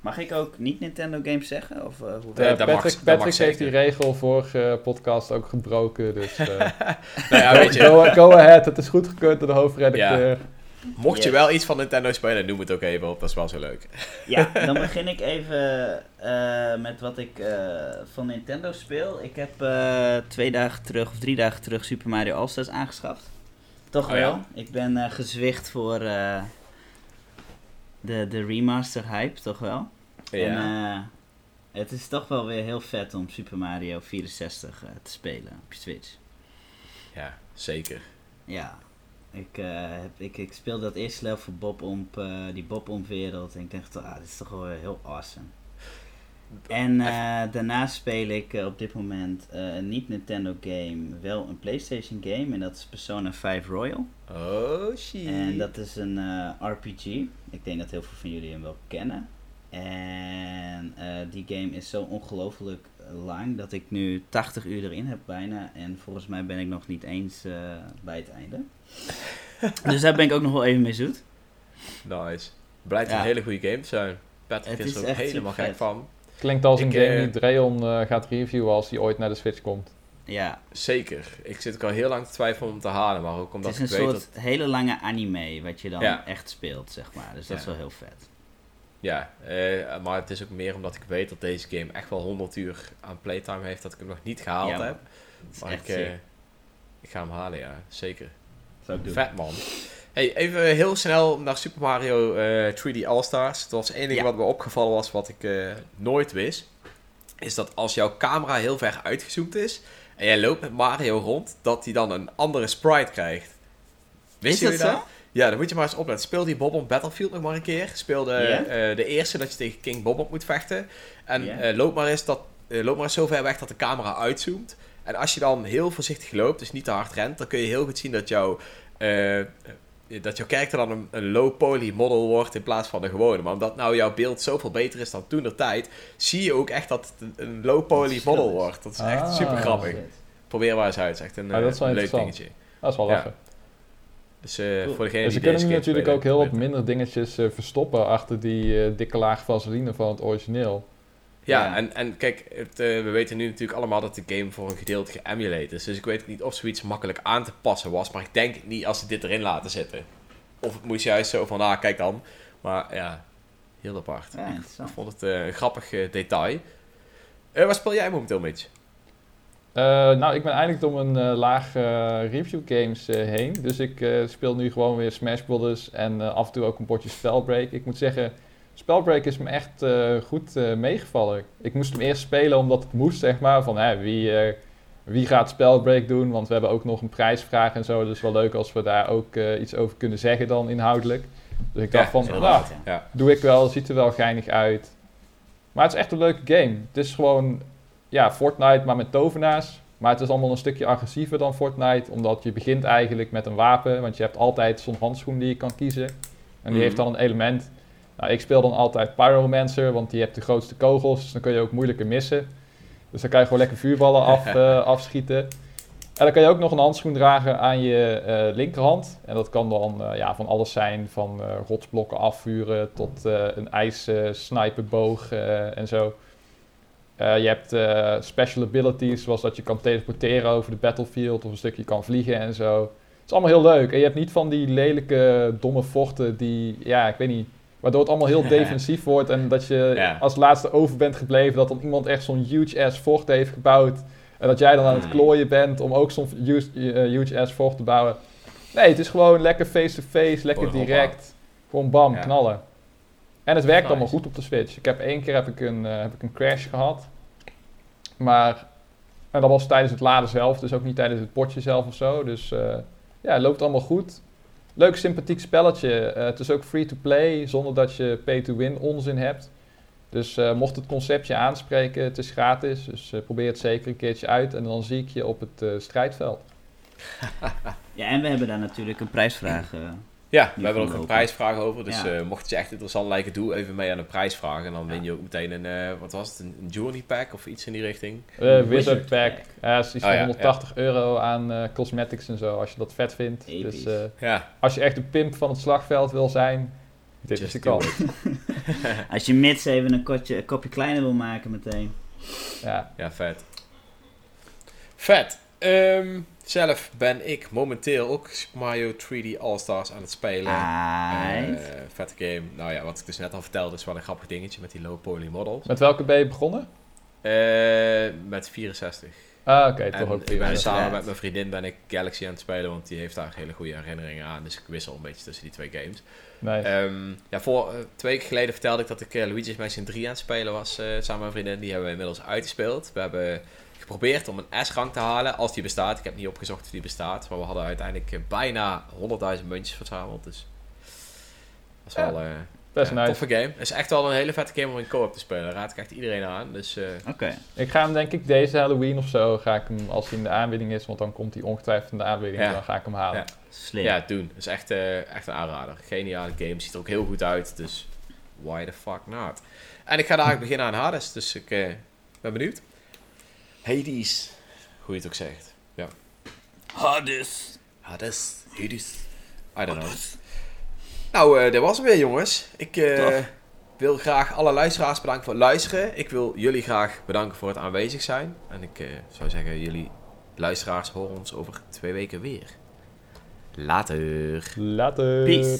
Mag ik ook niet Nintendo games zeggen? Of, uh, hoe uh, Patrick, Patrick heeft die regel vorige podcast ook gebroken. Dus uh, [LAUGHS] nou ja, weet je. Go, go, ahead, het is goedgekeurd door de hoofdredacteur. Ja. Mocht je wel iets van Nintendo spelen, noem het ook even op. Dat is wel zo leuk. [LAUGHS] Ja, dan [LAUGHS] begin ik even met wat ik van Nintendo speel. Ik heb twee dagen terug of drie dagen terug Super Mario All-Stars aangeschaft. Toch oh, wel. Ja? Ik ben gezwicht voor de, de remaster hype, toch wel? Ja. En uh, het is toch wel weer heel vet om Super Mario 64 uh, eh, te spelen op je Switch. Ja, zeker. Ja. Ik, uh, heb, ik, ik speel dat eerste level voor Bob Omp, die Bob Omp wereld. En ik denk, ah, dit is toch wel heel awesome. En uh, daarnaast speel ik uh, op dit moment uh, een niet Nintendo game, wel een PlayStation game. En dat is Persona 5 Royal. Oh shit. En dat is een RPG. Ik denk dat heel veel van jullie hem wel kennen. En die game is zo ongelooflijk lang dat ik nu 80 uur erin heb bijna. En volgens mij ben ik nog niet eens bij het einde. [LAUGHS] dus daar ben ik ook nog wel even mee zoet. Nice. Blijkt ja. een hele goede game te zijn. Patrick is er ook helemaal gek van. Klinkt als een game die uh, Dreon uh, gaat reviewen als hij ooit naar de Switch komt. Ja. Zeker. Ik zit ook al heel lang te twijfelen om te halen, maar ook omdat ik weet Het is een soort hele lange anime wat je dan echt speelt, zeg maar. Dus dat is wel heel vet. Ja, uh, maar het is ook meer omdat ik weet dat deze game echt wel 100 uur aan playtime heeft, dat ik hem nog niet gehaald ja, heb. Maar ik, ik ga hem halen, ja. Zeker. Zou ik doen. Vet, man. Hey, even heel snel naar Super Mario uh, 3D All-Stars. Dat was één ding wat me opgevallen was, wat ik uh, nooit wist. Is dat als jouw camera heel ver uitgezoomd is en jij loopt met Mario rond, dat hij dan een andere sprite krijgt. Wist je dat? Ja, dan moet je maar eens opletten. Speel die Bob op Battlefield nog maar een keer. Speel de, yeah. uh, de eerste dat je tegen King Bob op moet vechten. En yeah. loop, maar eens dat, loop maar eens zo ver weg dat de camera uitzoomt. En als je dan heel voorzichtig loopt, dus niet te hard rent, dan kun je heel goed zien dat jouw dat jouw karakter dan een, een, low poly model wordt in plaats van de gewone. Maar omdat nou jouw beeld zoveel beter is dan toen de tijd, zie je ook echt dat het een, low poly model wordt. Dat is echt ah, super grappig. Probeer maar eens uit. Het is echt een, ah, dat leuk dingetje. Dat is wel lachen. Dus uh, voor degene dus die kunnen nu natuurlijk ook heel wat minder dingetjes uh, verstoppen achter die uh, dikke laag vaseline van het origineel. Ja, En, en kijk, het, we weten nu natuurlijk allemaal dat de game voor een gedeelte geëmuleerd is. Dus ik weet niet of zoiets makkelijk aan te passen was. Maar ik denk niet als ze dit erin laten zitten. Of het moest juist zo van, ah, kijk dan. Maar ja, heel apart. Ja, ik vond het een grappig detail. waar speel jij momenteel, Mitch? Uh, nou, ik ben eigenlijk door een uh, laag uh, review games heen. Dus ik speel nu gewoon weer Smash Brothers en af en toe ook een potje Spellbreak. Ik moet zeggen, Spellbreak is me echt goed meegevallen. Ik moest hem eerst spelen omdat het moest, zeg maar. Van hè, wie, wie gaat Spellbreak doen? Want we hebben ook nog een prijsvraag en zo. Dus wel leuk als we daar ook iets over kunnen zeggen dan inhoudelijk. Dus ik dacht van, nou, ja. doe ik wel, ziet er wel geinig uit. Maar het is echt een leuke game. Het is gewoon ja, Fortnite, maar met tovenaars. Maar het is allemaal een stukje agressiever dan Fortnite, omdat je begint eigenlijk met een wapen, want je hebt altijd zo'n handschoen die je kan kiezen. En die Mhm. heeft dan een element. Nou, ik speel dan altijd Pyromancer, want die hebt de grootste kogels, dus dan kun je ook moeilijker missen. Dus dan kan je gewoon lekker vuurballen af, [LAUGHS] eh, afschieten. En dan kan je ook nog een handschoen dragen aan je eh, linkerhand. En dat kan dan eh, ja, van alles zijn, van rotsblokken afvuren tot een ijs-sniperboog en zo. Je hebt special abilities, zoals dat je kan teleporteren over de battlefield of een stukje kan vliegen en zo. Het is allemaal heel leuk. En je hebt niet van die lelijke, domme vochten die, ja, ik weet niet, waardoor het allemaal heel defensief wordt. En dat je Ja. als laatste over bent gebleven, dat dan iemand echt zo'n huge-ass vocht heeft gebouwd. En dat jij dan aan het Hmm. klooien bent om ook zo'n huge- eh, huge-ass vocht te bouwen. Nee, het is gewoon lekker face-to-face, lekker direct. Gewoon bam, Ja. knallen. En het werkt Nice. allemaal goed op de Switch. Ik heb één keer heb ik een, eh, heb ik een crash gehad. Maar en dat was tijdens het laden zelf, dus ook niet tijdens het potje zelf of zo. Dus eh, ja, het loopt allemaal goed. Leuk sympathiek spelletje. Eh, het is ook free to play, zonder dat je pay-to-win onzin hebt. Dus eh, mocht het concept je aanspreken, het is gratis. Dus eh, probeer het zeker een keertje uit en dan zie ik je op het strijdveld. [LAUGHS] Ja, en we hebben daar natuurlijk een prijsvraag. Ja, we hebben ook een prijsvraag over. Dus Ja. eh, mocht het je echt interessant lijken, doe even mee aan de prijsvraag. En dan win je ook meteen een, eh, wat was het, een, Journey Pack of iets in die richting. Eh, Wizard Wizard Pack. Ja, is iets Oh van ja, 180 euro aan eh, cosmetics en zo, als je dat vet vindt. Episch. Dus eh, Ja, als je echt de pimp van het slagveld wil zijn, dit is de kans. [LAUGHS] [LAUGHS] Als je mits even een, kotje, een kopje kleiner wil maken meteen. Ja. ja, vet. Vet. Ehm, zelf ben ik momenteel ook Super Mario 3D All-Stars aan het spelen. Eh, vette game. Nou ja, wat ik dus net al vertelde, is wel een grappig dingetje met die low poly models. Met welke ben je begonnen? Eh, met 64. Ah, oké, toch ook ik ben weer. samen met mijn vriendin ben ik Galaxy aan het spelen, want die heeft daar hele goede herinneringen aan. Dus ik wissel een beetje tussen die twee games. Nice. Ehm, ja, voor, eh, twee weken geleden vertelde ik dat ik Luigi's Mansion 3 aan het spelen was eh, samen met mijn vriendin. Die hebben we inmiddels uitgespeeld. We hebben geprobeerd om een S-rank te halen, als die bestaat. Ik heb niet opgezocht of die bestaat, maar we hadden uiteindelijk eh, bijna 100.000 muntjes verzameld. Dus dat is Ja, wel eh Best ja, nice. toffe game. Het is echt wel een hele vette game om in co-op te spelen. Raad ik echt iedereen aan. Dus eh, Oké. Ik ga hem denk ik deze Halloween of zo, ga ik hem, als hij in de aanbieding is, want dan komt hij ongetwijfeld in de aanbieding, Ja. dan ga ik hem halen. Ja. Slim. ja, doen. Het is echt, eh, echt een aanrader. Geniale game. Ziet er ook heel goed uit. Dus why the fuck not? En ik ga daar beginnen aan Hades. Dus ik eh, ben benieuwd. Hades. Hoe je het ook zegt. Hades. Hades. Hades. I don't know. Nou, eh dat was hem weer, jongens. Ik eh, wil graag alle luisteraars bedanken voor het luisteren. Ik wil jullie graag bedanken voor het aanwezig zijn. En ik eh, zou zeggen, jullie luisteraars horen ons over twee weken weer. Later. Later. Peace.